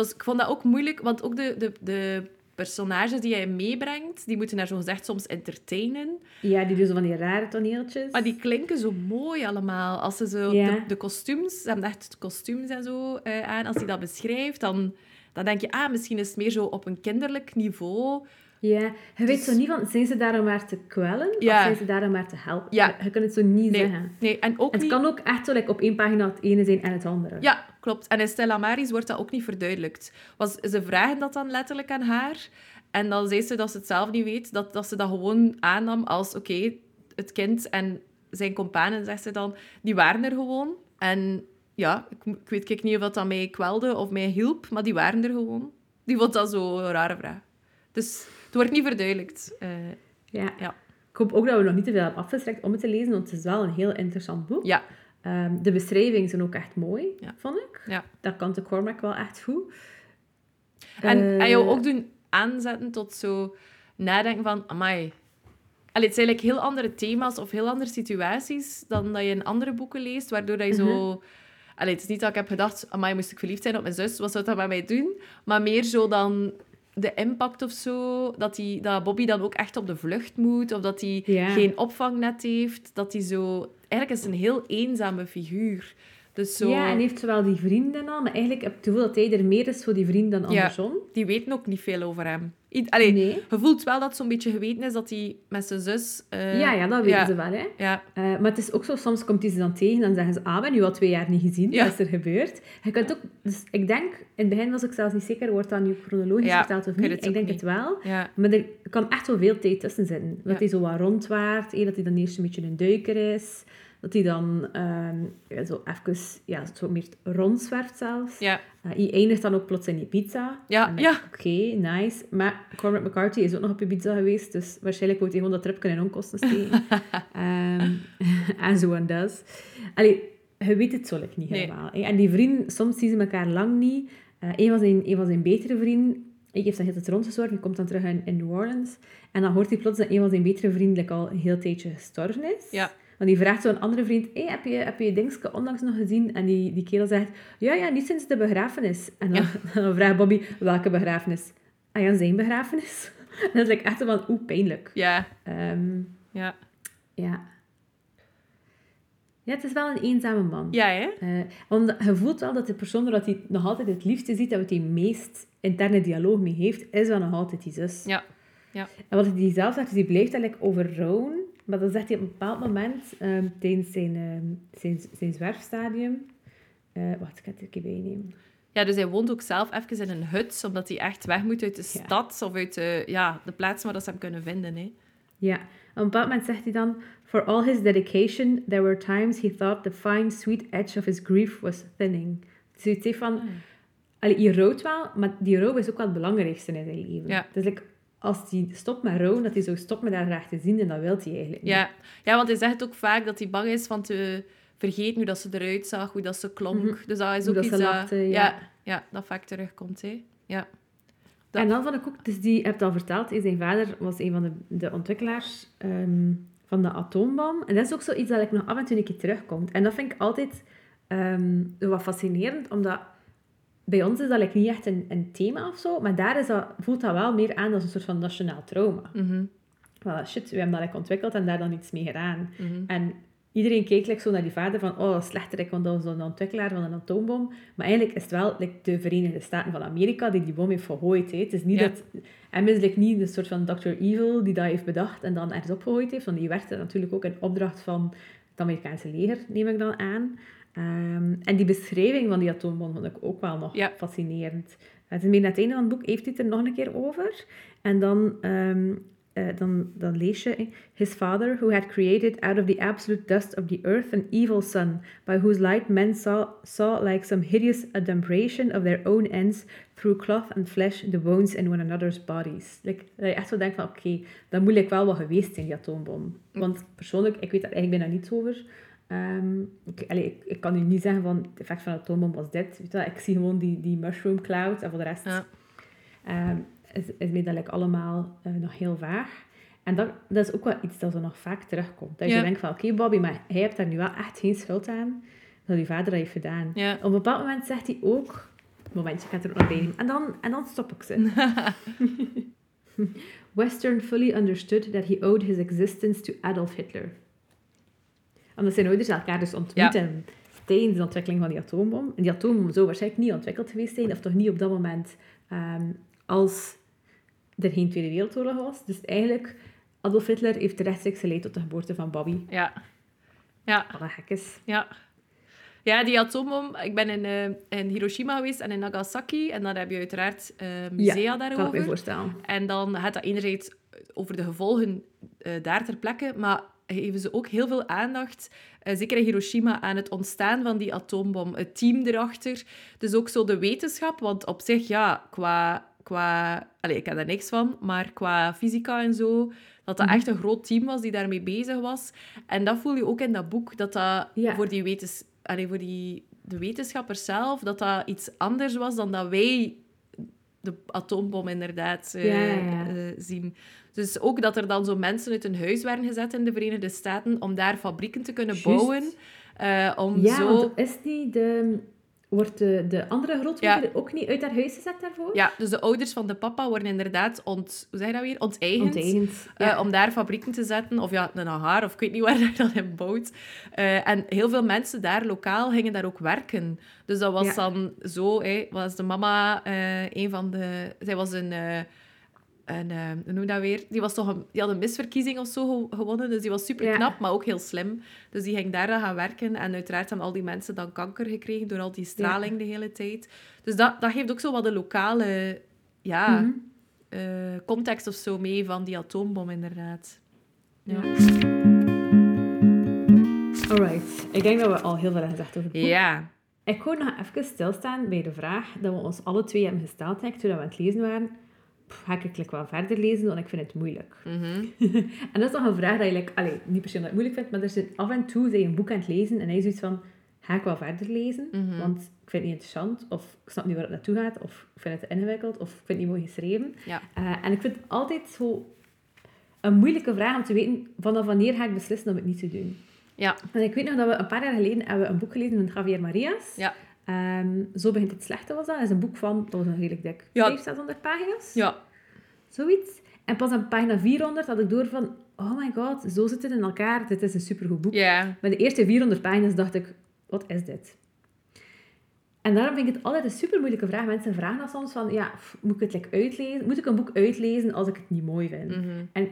Dus ik vond dat ook moeilijk, want ook de, de, de personages die hij meebrengt, die moeten haar zo gezegd soms entertainen. Ja, die doen zo van die rare toneeltjes. Maar die klinken zo mooi allemaal. Als ze zo Ja. de, de kostuums, ze hebben echt kostuums en zo eh, aan. Als hij dat beschrijft, dan, dan denk je, ah, misschien is het meer zo op een kinderlijk niveau. Ja, je weet Dus- zo niet van, zijn ze daar om maar te kwellen? Ja. Of zijn ze daar om maar te helpen? Ja. Je, je kunt het zo niet Nee, zeggen. nee en ook Het niet... kan ook echt zo like, op één pagina het ene zijn en het andere. Ja, klopt. En in Stella Maris wordt dat ook niet verduidelijkt. Was, ze vragen dat dan letterlijk aan haar. En dan zei ze dat ze het zelf niet weet. Dat, dat ze dat gewoon aannam als... Oké, het kind en zijn companen, zegt ze dan, die waren er gewoon. En ja, ik, ik weet ik niet of dat, mij kwelde of mij hielp, maar die waren er gewoon. Die vond dat zo een rare vraag. Dus het wordt niet verduidelijkt. Eh, Ja. Ja. Ik hoop ook dat we nog niet te veel hebben afgestrekt om het te lezen, want het is wel een heel interessant boek. ja, Ehm, de beschrijvingen zijn ook echt mooi, Ja. vond ik. ja. Dat kan de Cormac wel echt goed. En, Eh, en jou ook doen aanzetten tot zo nadenken van, amai. Allee, het zijn eigenlijk heel andere thema's of heel andere situaties dan dat je in andere boeken leest, waardoor dat je zo... Allee, het is niet dat ik heb gedacht, amai, moest ik verliefd zijn op mijn zus, wat zou dat met mij doen? Maar meer zo dan de impact of zo, dat, die, dat Bobby dan ook echt op de vlucht moet, of dat hij Ja. geen opvangnet heeft, dat hij zo... Eigenlijk is een heel eenzame figuur. Dus zo... Ja, en heeft zowel die vrienden al, maar eigenlijk heb ik het gevoel dat hij er meer is voor die vriend dan Ja. andersom. Die weten ook niet veel over hem. I- Allee, Nee. Je voelt wel dat het zo'n beetje geweten is dat hij met zijn zus... eh, ja, ja, dat weten ja. ze wel, hè. Ja, Eh, maar het is ook zo, soms komt hij ze dan tegen en zeggen ze, ah, hebben nu al twee jaar niet gezien, Ja. wat is er gebeurd? Je kunt ook, dus ik denk, in het begin was ik zelfs niet zeker, wordt dat nu chronologisch Ja, verteld of niet? Ik denk niet. het wel. ja, Maar er kan echt wel veel tijd tussen zitten. Dat Ja. hij zo wat rondwaart, eh, dat hij dan eerst een beetje een duiker is, dat hij dan ehm, zo even, ja, zo meer rondzwerft zelfs. ja, Eh, hij eindigt dan ook plots in Ibiza. Ja, ja. Oké, nice. Maar Cormac McCarthy is ook nog op Ibiza geweest, dus waarschijnlijk wordt hij gewoon dat tripje in onkosten steken. Ehm, en zo en dat. Allee, je weet het zo like niet helemaal. En die vrienden, soms zien ze elkaar lang niet. Eh een, van zijn, een van zijn betere vrienden, ik heeft dan heel het rondgezorgd, die komt dan terug in, in New Orleans. En dan hoort hij plots dat een van zijn betere vrienden al een heel tijdje gestorven is. Ja. Want die vraagt zo'n andere vriend, hey, heb, je, heb je je dingske onlangs nog gezien? En die, die kerel zegt, ja, ja, niet sinds de begrafenis. En dan, dan vraagt Bobby, welke begrafenis? Ah ja, zijn begrafenis. En dat is like echt van, oeh, pijnlijk. ja, Ehm, ja. ja. Ja, het is wel een eenzame man. Ja, hè? Eh, omdat je voelt wel dat de persoon dat hij nog altijd het liefste ziet en wat hij meest interne dialoog mee heeft, is wel nog altijd die zus. Ja. ja. En wat hij zelf zegt, is hij blijft eigenlijk over rouwen. Maar dan zegt hij op een bepaald moment, um, tijdens zijn, um, zijn, zijn zwerfstadium... Uh, wacht, ik ga het er een keer. Ja, dus hij woont ook zelf even in een hut, omdat hij echt weg moet uit de stad of uit de, ja, de plaats waar dat ze hem kunnen vinden. Hè. Ja, op een bepaald moment zegt hij dan... For all his dedication, there were times he thought the fine, sweet edge of his grief was thinning. Dus hij van... Hmm. Allee, je rouwt wel, maar die rouw is ook wel het belangrijkste in zijn leven. Ja. Dus like, als hij stopt met rouwen, dat hij zo stopt met daar graag te zien, en dat wil hij eigenlijk niet. Ja. ja, want hij zegt ook vaak dat hij bang is van te vergeten hoe dat ze eruit zag, hoe dat ze klonk. Mm -hmm. Dus dat is ook iets dat... ja. ja. Ja, dat vaak terugkomt. Hè. Ja. Dat... En dan vond ik ook, dus die hebt al verteld, zijn vader was een van de, de ontwikkelaars um, van de atoombom. En dat is ook zoiets dat ik nog af en toe een keer terugkomt. En dat vind ik altijd um, wat fascinerend, omdat bij ons is dat like, niet echt een, een thema of zo, maar daar is dat, voelt dat wel meer aan als een soort van nationaal trauma. Mm -hmm. Well, shit, we hebben dat like, ontwikkeld en daar dan iets mee gedaan. Mm -hmm. En iedereen keek like, zo naar die vader van, oh, slechterik, want dat was een ontwikkelaar van een atoombom. Maar eigenlijk is het wel like, de Verenigde Staten van Amerika die die bom heeft gegooid. Hè. Het is niet Ja. dat... Hem is like, niet een soort van Dr. Evil die dat heeft bedacht en dan ergens opgegooid heeft. Want die werkte natuurlijk ook in opdracht van het Amerikaanse leger, neem ik dan aan. Ehm, en die beschrijving van die atoombom vond ik ook wel nog Ja. fascinerend. Het is meer naar het einde van het boek heeft hij het er nog een keer over. En dan, ehm, eh, dan, dan lees je... eh, His father, who had created out of the absolute dust of the earth an evil son, by whose light men saw, saw like some hideous adumbration of their own ends through cloth and flesh the bones in one another's bodies. Like, dat je echt zo denkt van, oké, dat moet like wel wat geweest zijn, die atoombom. Want persoonlijk, ik weet daar eigenlijk bijna niets over. Ehm, ik, allee, ik, ik kan u niet zeggen van, het effect van de atoombom was dit. Weet je ik zie gewoon die, die mushroom cloud en voor de rest Ja. ehm, is, is dat allemaal eh, nog heel vaag. En dat, dat is ook wel iets dat zo nog vaak terugkomt. Dat Ja. je denkt van, oké Bobby, maar hij heeft daar nu wel echt geen schuld aan. Dat die vader dat heeft gedaan. Ja. Op een bepaald moment zegt hij ook... Momentje, ik ga het er nog bij nemen. En dan, en dan stop ik ze. Western fully understood that he owed his existence to Adolf Hitler. Omdat zijn ouders elkaar dus ontmoeten tijdens de ontwikkeling van die atoombom. En die atoombom zou waarschijnlijk niet ontwikkeld geweest zijn, of toch niet op dat moment, ehm, als er geen Tweede Wereldoorlog was. Dus eigenlijk, Adolf Hitler heeft rechtstreeks geleid tot de geboorte van Bobby. Ja. Ja. Wat gek is. Ja. Ja, die atoombom. Ik ben in, eh, in Hiroshima geweest en in Nagasaki. En dan heb je uiteraard eh, musea Kan ik me daarover. voorstellen. En dan gaat dat enerzijds over de gevolgen eh, daar ter plekke, maar geven ze ook heel veel aandacht, eh, zeker in Hiroshima, aan het ontstaan van die atoombom, het team erachter. Dus ook zo de wetenschap, want op zich, ja, qua... qua allez, ik ken daar niks van, maar qua fysica en zo, dat dat Mhm. echt een groot team was die daarmee bezig was. En dat voel je ook in dat boek, dat dat Ja. voor, die wetens, allez, voor die, de wetenschappers zelf, dat dat iets anders was dan dat wij de atoombom inderdaad eh, zien. Dus ook dat er dan zo mensen uit hun huis werden gezet in de Verenigde Staten om daar fabrieken te kunnen bouwen. eh, om Ja, zo... want is die de... Wordt de, de andere grootmoeder Ja. ook niet uit haar huis gezet daarvoor? Ja, dus de ouders van de papa worden inderdaad ont... Hoe zeg je dat weer? Onteigend. Onteigend. eh, om daar fabrieken te zetten. Of ja, een hangar, of ik weet niet waar je dat in bouwt. Eh, en heel veel mensen daar lokaal gingen daar ook werken. Dus dat was Ja. dan zo, hè, was de mama eh, een van de... Zij was een... eh, een eh, hoe noem dat weer? Die, was toch een, die had een misverkiezing of zo ge- gewonnen. Dus die was super knap, Ja. maar ook heel slim. Dus die ging daar dan gaan werken. En uiteraard hebben al die mensen dan kanker gekregen door al die straling de hele tijd. Dus dat, dat geeft ook zo wat de lokale ja, Mhm. eh, context of zo mee van die atoombom, inderdaad. Ja. Alright. Ik denk dat we al heel veel hebben gezegd over het boek. Ja. Ik wou nog even stilstaan bij de vraag dat we ons alle twee hebben gesteld hè, toen we aan het lezen waren. Ga ik eigenlijk wel verder lezen, want ik vind het moeilijk. Mhm. En dat is nog een vraag dat je, like, allee, niet per se omdat je het moeilijk vindt, maar er zit af en toe zijn je een boek aan het lezen en hij is zoiets van, ga ik wel verder lezen? Mhm. Want ik vind het niet interessant, of ik snap niet waar het naartoe gaat, of ik vind het te ingewikkeld, of ik vind het niet mooi geschreven. Ja. Eh, en ik vind het altijd zo een moeilijke vraag om te weten, vanaf wanneer ga ik beslissen om het niet te doen? Ja. En ik weet nog dat we een paar jaar geleden hebben we een boek gelezen van Javier Marias. Ja. Ehm, Zo begint het slechte was dat. Dat is een boek van, dat was een redelijk dik, Ja. 500, 600 pagina's. Ja. Zoiets. En pas aan pagina 400 had ik door van, oh my god, zo zit het in elkaar. Dit is een supergoed boek. Met de eerste 400 pagina's dacht ik, wat is dit? En daarom vind ik het altijd een super moeilijke vraag. Mensen vragen dat soms van, ja, moet ik het like uitlezen? Moet ik een boek uitlezen als ik het niet mooi vind? Mhm. En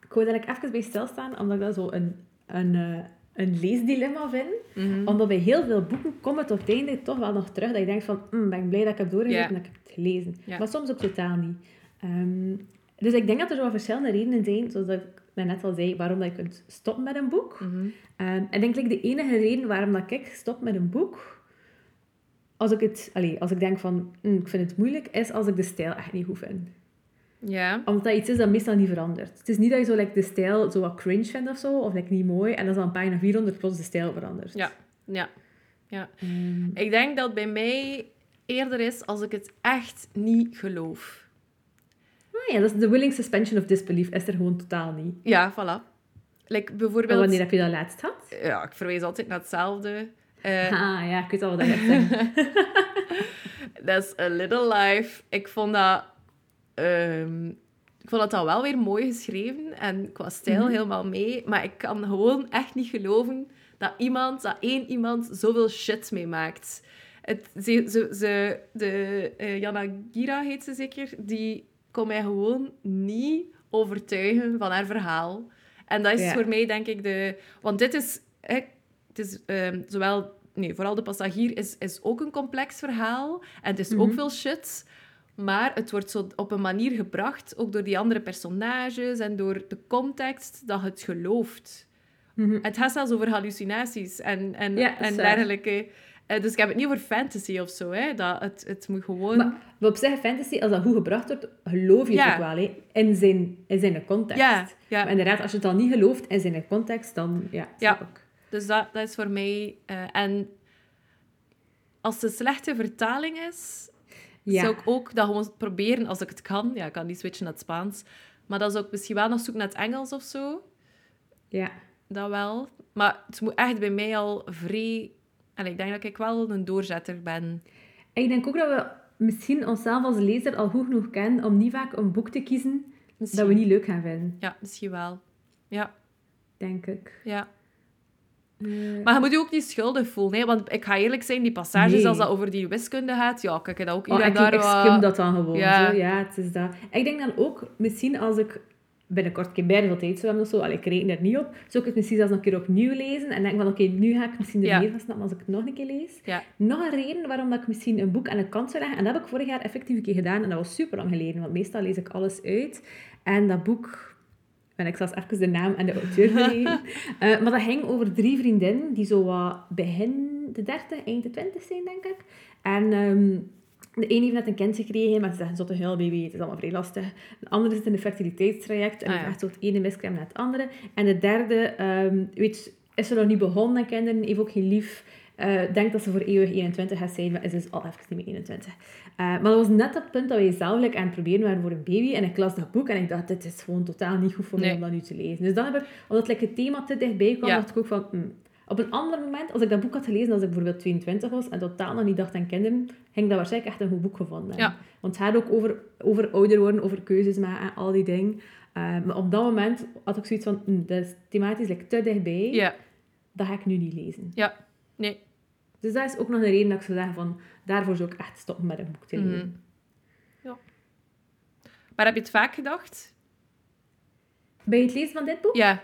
ik wou daar even bij stilstaan, omdat ik dat zo een, een, eh, een leesdilemma vind. Mhm. Omdat bij heel veel boeken komt het op het einde toch wel nog terug dat je denkt van, "Mm, ben ik blij dat ik heb doorgezet Ja. en dat ik heb het gelezen. Maar soms ook totaal niet. Ehm, dus ik denk dat er zo verschillende redenen zijn, zoals ik net al zei, waarom dat je kunt stoppen met een boek. Mhm. Ehm, en ik denk like, de enige reden waarom dat ik stop met een boek, als ik, het, allee, als ik denk van, "Mm, ik vind het moeilijk, is als ik de stijl echt niet goed vind. Ja. Omdat dat iets is dat meestal niet verandert. Het is niet dat je zo like, de stijl zo wat cringe vindt of zo, of like, niet mooi, en dan is dan pagina 400 plots de stijl verandert. Ja. Ja. Ja. Ehm, Ik denk dat bij mij eerder is als ik het echt niet geloof. ah ja, dat is de willing suspension of disbelief is er gewoon totaal niet. Ja, voilà. Like En bijvoorbeeld... wanneer heb je dat laatst gehad? Ja, ik verwijs altijd naar hetzelfde. Eh, ah ja, ik weet al wat dat zeggen. That's a Little Life. Ik vond dat... ehm, ik vond dat dan wel weer mooi geschreven en qua stijl Mhm. helemaal mee. Maar ik kan gewoon echt niet geloven dat iemand, dat één iemand, zoveel shit meemaakt. Het, ze, ze, ze, de Jana Gira heet ze zeker, die kon mij gewoon niet overtuigen van haar verhaal. En dat is voor mij, denk ik, de... Want dit is... Hè, het is ehm, zowel... Nee, vooral De Passagier is, is ook een complex verhaal. En het is ook Mhm. veel shit. Maar het wordt zo op een manier gebracht, ook door die andere personages en door de context, dat het gelooft. Mhm. Het gaat zelfs over hallucinaties en, en, Ja, en dergelijke. Eh, dus ik heb het niet over fantasy of zo. Hè. Dat het, het moet gewoon... Maar, maar op zich, fantasy, als dat goed gebracht wordt, geloof je Ja. het ook wel, hè? In zijn, in zijn context. ja, ja. Maar inderdaad, als je het dan niet gelooft in zijn context, dan ja, Ja. ik. Dus dat, dat is voor mij... eh, en als het een slechte vertaling is, Ja. zou ik ook dat gewoon proberen, als ik het kan. Ja, ik kan niet switchen naar het Spaans. Maar dan zou ik misschien wel nog zoeken naar het Engels of zo. Ja. Dat wel. Maar het moet echt bij mij al vrij... En ik denk dat ik wel een doorzetter ben. En ik denk ook dat we misschien onszelf als lezer al goed genoeg kennen om niet vaak een boek te kiezen Misschien. dat we niet leuk gaan vinden, Ja, misschien wel. Ja, denk ik. ja. Maar je moet je ook niet schuldig voelen. Hè? Want ik ga eerlijk zijn, die passages, Nee. als dat over die wiskunde gaat, ja, kijk, dat ook hier oh, en ik, daar ik wat- skim dat dan gewoon. Ja. Zo. ja, het is dat. Ik denk dan ook, misschien als ik binnenkort een keer bij veel tijd of zo, allee, ik reken er niet op, zou ik het misschien zelfs nog een keer opnieuw lezen en denk van, oké, nu ga ik misschien er Ja. meer van snappen als ik het nog een keer lees. Ja. Nog een reden waarom dat ik misschien een boek aan de kant zou leggen, en dat heb ik vorig jaar effectief een keer gedaan, en dat was super lang geleden, want meestal lees ik alles uit. En dat boek, en ik zal eens even de naam en de auteur vergeten, Eh, maar dat ging over drie vriendinnen, die zo wat begin de 30, eind de 20 zijn, denk ik. En ehm, de ene heeft net een kind gekregen, maar ze zegt, zotte heel baby, het is allemaal vrij lastig. De andere zit in een fertiliteitstraject en Ah, die ja. vraagt zo het ene miskraam naar het andere. En de derde, ehm, weet, is er nog niet begonnen met kinderen, heeft ook geen lief. Eh, denkt dat ze voor eeuwig 21 gaat zijn, maar is dus al even niet meer 21. Eh, maar dat was net het punt dat wij zelf like, aan het proberen waren voor een baby. En ik las dat boek en ik dacht, dit is gewoon totaal niet goed voor mij Nee. om dat nu te lezen. Dus dan heb ik, omdat like, het thema te dichtbij kwam, Ja. dacht ik ook van... hmm. Op een ander moment, als ik dat boek had gelezen als ik bijvoorbeeld 22 was en totaal nog niet dacht aan kinderen, ging dat waarschijnlijk echt een goed boek gevonden. Ja. Want het gaat ook over, over ouder worden, over keuzes maken en al die dingen. Eh, maar op dat moment had ik zoiets van, hmm, dat is thematisch like, te dichtbij, Ja, dat ga ik nu niet lezen. ja. Nee. Dus dat is ook nog een reden dat ik zou zeggen van, daarvoor zou ik echt stoppen met een boek te lezen. Mhm. Maar heb je het vaak gedacht? Bij het lezen van dit boek? Ja,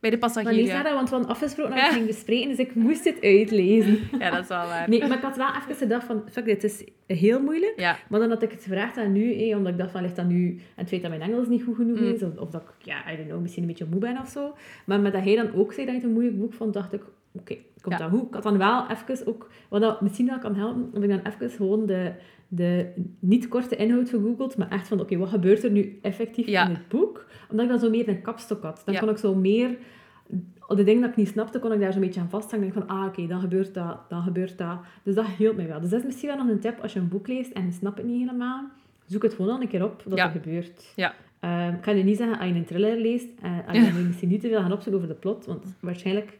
bij de Maar passagier, ja. Sarah, want we hadden afgesproken dat Ja. het gingen bespreken, dus ik moest het uitlezen. Ja, dat is wel waar. Nee, maar ik had wel even gedacht van, fuck, dit is heel moeilijk. Ja, Maar dan had ik het gevraagd aan nu, eh, omdat ik dacht van, ligt dat nu aan het feit dat mijn Engels niet goed genoeg Mm. is, of, of dat ik, ja, I don't know, misschien een beetje moe ben of zo. Maar met dat hij dan ook zei dat je het een moeilijk boek vond, dacht ik, oké, komt Ja. dat goed. Ik had dan wel even ook, wat dat misschien wel kan helpen, heb ik dan even gewoon de, de niet korte inhoud gegoogeld, maar echt van, oké, wat gebeurt er nu effectief Ja. in het boek? Omdat ik dan zo meer een kapstok had. Dan kon ik zo meer... De dingen dat ik niet snapte, kon ik daar zo'n beetje aan vasthangen. En ik van, ah, oké, dan gebeurt dat, dan gebeurt dat. Dus dat hielp mij wel. Dus dat is misschien wel nog een tip als je een boek leest en je snapt het niet helemaal. Zoek het gewoon al een keer op wat er gebeurt. Ja. Ehm, ik kan je niet zeggen, als je een thriller leest, uh, als je misschien niet te veel gaan opzoeken over de plot, want waarschijnlijk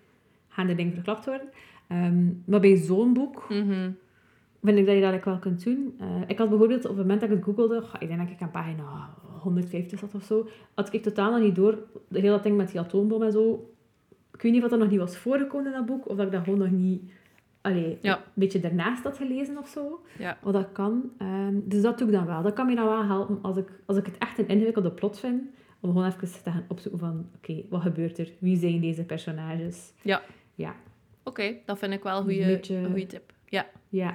gaan er dingen verklapt worden. Ehm, maar bij zo'n boek Mhm. vind ik dat je dat wel kunt doen. Eh, ik had bijvoorbeeld, op het moment dat ik het googelde, goh, ik denk dat ik aan pagina 150 zat of zo, had ik totaal nog niet door, de hele ding met die atoombom en zo. Ik weet niet of dat nog niet was voorgekomen in dat boek, of dat ik dat gewoon nog niet allee, Ja. een beetje daarnaast had gelezen of zo. Ja. Wat dat kan. Ehm, dus dat doe ik dan wel. Dat kan me dan wel helpen als ik, als ik het echt een ingewikkelde plot vind. Om gewoon even te gaan opzoeken van... Oké, wat gebeurt er? Wie zijn deze personages? Ja. Ja. Oké, dat vind ik wel een beetje- een goede tip. Ja. Ja.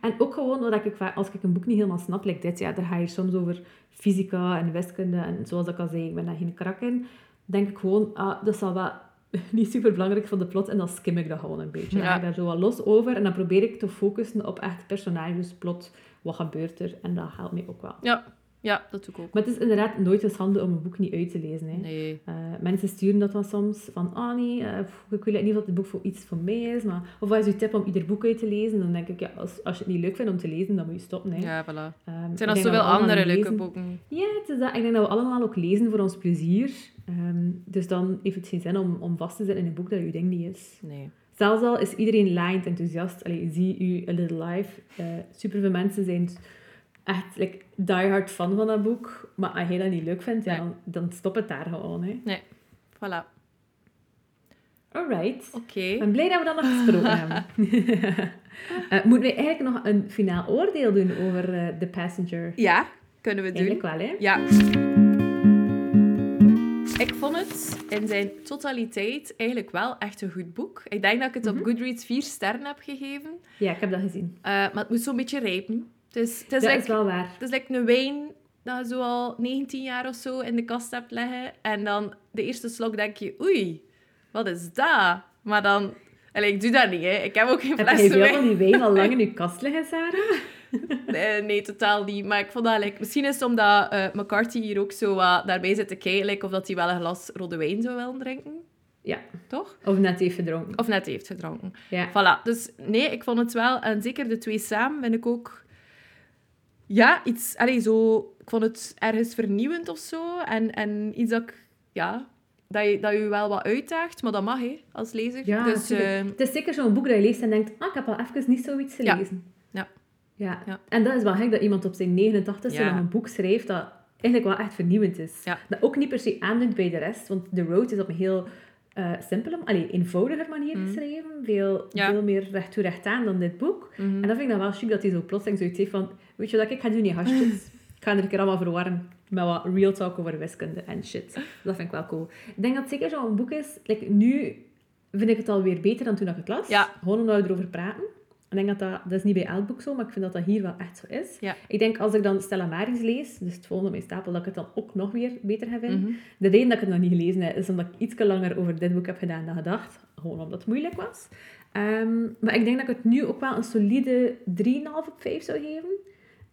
En ook gewoon, wat ik, als ik een boek niet helemaal snap, like dit, ja, daar ga je soms over fysica en wiskunde. En zoals ik al zei, ik ben daar geen krak in. denk ik gewoon, ah, dat zal wel niet super belangrijk voor de plot. En dan skim ik dat gewoon een beetje. Dan Ja. ga ik daar zo wat los over. En dan probeer ik te focussen op echt personages, plot. Wat gebeurt er? En dat helpt mij ook wel. Ja. Ja, dat doe ik ook. Maar het is inderdaad nooit een schande om een boek niet uit te lezen. Hè. Nee. Eh, mensen sturen dat dan soms van, ah nee, eh, ik weet niet of dit boek voor iets voor mij is, maar of wat is uw tip om ieder boek uit te lezen? Dan denk ik, ja, als, als je het niet leuk vindt om te lezen, dan moet je stoppen. Hè. Ja, voilà. Ehm, Er zijn dat zoveel andere leuke boeken. Ja, het is dat. ik denk dat we allemaal ook lezen voor ons plezier. Ehm, dus dan heeft het geen zin om, om vast te zitten in een boek dat je ding niet is. Nee. Zelfs al is iedereen lined enthousiast. Allee, zie u A Little Life. Eh superveel mensen zijn echt like, diehard fan van dat boek. Maar als je dat niet leuk vindt, ja, Nee. dan, dan stop het daar gewoon. Hè. Voilà. Alright. Oké. Ik ben blij dat we dat nog gesproken hebben. Eh, moeten we eigenlijk nog een finaal oordeel doen over eh, The Passenger? Ja, kunnen we doen. Eigenlijk wel, hè? Ja. Ik vond het in zijn totaliteit eigenlijk wel echt een goed boek. Ik denk dat ik het op Goodreads vier sterren heb gegeven. Ja, ik heb dat gezien. Eh, maar het moet zo'n beetje rijpen. Is, het is, dat like, is wel waar. het is like een wijn dat je zo al 19 jaar of zo in de kast hebt liggen. En dan de eerste slok denk je, oei, wat is dat? Maar dan... Allee, ik doe dat niet, hè. Ik heb ook geen Heb fles wijn. van die wijn al lang in je kast liggen, Sarah? Nee, nee, totaal niet. Maar ik vond dat... Like, misschien is het omdat eh, McCarthy hier ook zo wat daarbij zit te kijken. like, of dat hij wel een glas rode wijn zou willen drinken. Ja. Toch? Of net heeft gedronken. Of net heeft gedronken. Ja. Voilà. Dus nee, ik vond het wel... En zeker de twee samen vind ik ook... Ja, iets... Allee, zo... Ik vond het ergens vernieuwend of zo. En, en iets dat ik... Ja... Dat je, dat je wel wat uitdaagt. Maar dat mag, hè, als lezer. Ja, dus... tuurlijk. eh, Het is zeker zo'n boek dat je leest en denkt, ah, ik heb al even niet zoiets Ja. gelezen. Ja. ja. Ja. En dat is wel gek dat iemand op zijn 89 Ja. nog een boek schrijft dat eigenlijk wel echt vernieuwend is. Ja. Dat ook niet per se aandoet bij de rest, want The Road is op een heel eh simpele, allee, eenvoudiger manier geschreven. Veel, Mhm. Ja. veel meer recht toe recht aan dan dit boek. mhm. En dat vind ik dan wel chic dat hij zo plotseling zoiets heeft van, weet je wat ik ga doen, die gastjes? Ik ga er een keer allemaal verwarren met wat real talk over wiskunde en shit. Dat vind ik wel cool. Ik denk dat het zeker zo'n boek is, like, nu vind ik het alweer beter dan toen ik het las. Ja. Gewoon omdat we erover praten. Ik denk dat dat, dat is niet bij elk boek zo, maar ik vind dat dat hier wel echt zo is. Ja. Ik denk als ik dan Stella Maris lees, dus het volgende op mijn stapel, dat ik het dan ook nog weer beter ga vinden. Mhm. De reden dat ik het nog niet gelezen heb, is omdat ik iets langer over dit boek heb gedaan dan gedacht. Gewoon omdat het moeilijk was. Ehm, maar ik denk dat ik het nu ook wel een solide 3,5 op 5 zou geven.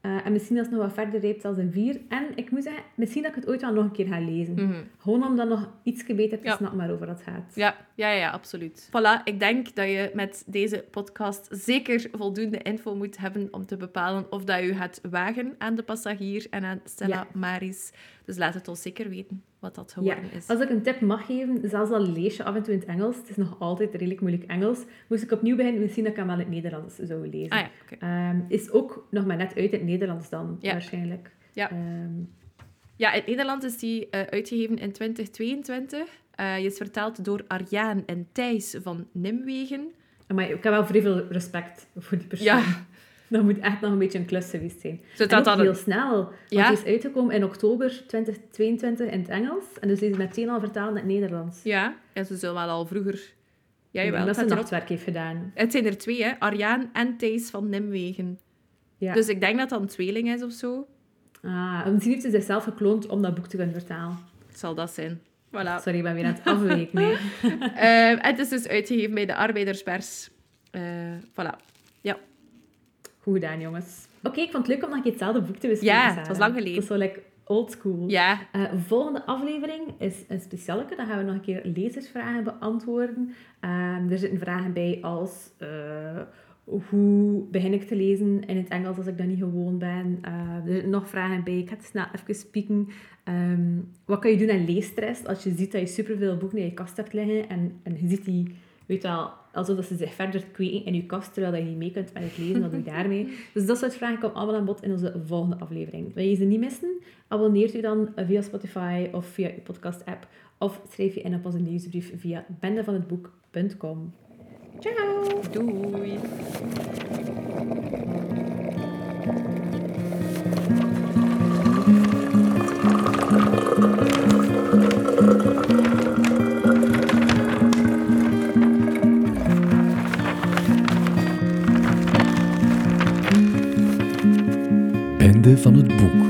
Eh, en misschien als het nog wat verder rijpt als een 4. En ik moet zeggen, misschien dat ik het ooit wel nog een keer ga lezen. Mhm. Gewoon om dan nog iets beter te Ja. snappen waarover dat gaat. Ja, ja, ja, absoluut. Voilà, ik denk dat je met deze podcast zeker voldoende info moet hebben om te bepalen of dat je gaat wagen aan de passagier en aan Stella Ja. Maris. Dus laat het ons zeker weten wat dat Ja, geworden is. als ik een tip mag geven, zelfs al lees je af en toe in het Engels, het is nog altijd redelijk moeilijk Engels, moest ik opnieuw beginnen, misschien dat ik hem wel in het Nederlands zou lezen. Ah ja. Ehm, is ook nog maar net uit in het Nederlands dan, Ja. waarschijnlijk. Ja. Ehm, Ja, in Nederland is die eh, uitgegeven in 2022. Eh je is vertaald door Arjaan en Thijs van Nimwegen. maar ik heb wel vrij veel respect voor die persoon. Ja. Dat moet echt nog een beetje een klus geweest zijn. Zodat dat heel snel, want Ja. die is uitgekomen in oktober 2022 in het Engels. En dus die is meteen al vertaald naar het Nederlands. Ja, en ze zullen wel al vroeger... Ja, denk dat ze nachtwerk heeft gedaan. Het zijn er twee, hè. Arjaan en Thijs van Nimwegen. Ja. Dus ik denk dat dat een tweeling is of zo. Ah, misschien heeft ze zichzelf gekloond om dat boek te kunnen vertalen. Zal dat zijn. Voilà. Sorry, ik ben weer aan het afwijken. Nee. En het is dus uitgegeven bij de Arbeiderspers. Eh voilà. Ja. Goed gedaan, jongens. Oké, ik vond het leuk om nog hetzelfde boek te bespreken. Ja, het was lang geleden. Het is zo like old school. Ja. Eh, volgende aflevering is een speciale. Dan gaan we nog een keer lezersvragen beantwoorden. Ehm, er zitten vragen bij als... eh, hoe begin ik te lezen in het Engels als ik dat niet gewoon ben? Eh, er zitten nog vragen bij. Ik ga het snel even spieken. Ehm, wat kan je doen aan leesstress als je ziet dat je superveel boeken in je kast hebt liggen en, en je ziet die, weet wel, alsof ze zich verder kweken in je kast, terwijl je niet mee kunt met het lezen, wat doe je daarmee? Dus dat soort vragen komen allemaal aan bod in onze volgende aflevering. Wil je ze niet missen? Abonneert u dan via Spotify of via je podcast-app, of schrijf je in op onze nieuwsbrief via bendevanhetboek.com. Ciao! Doei! Van het boek.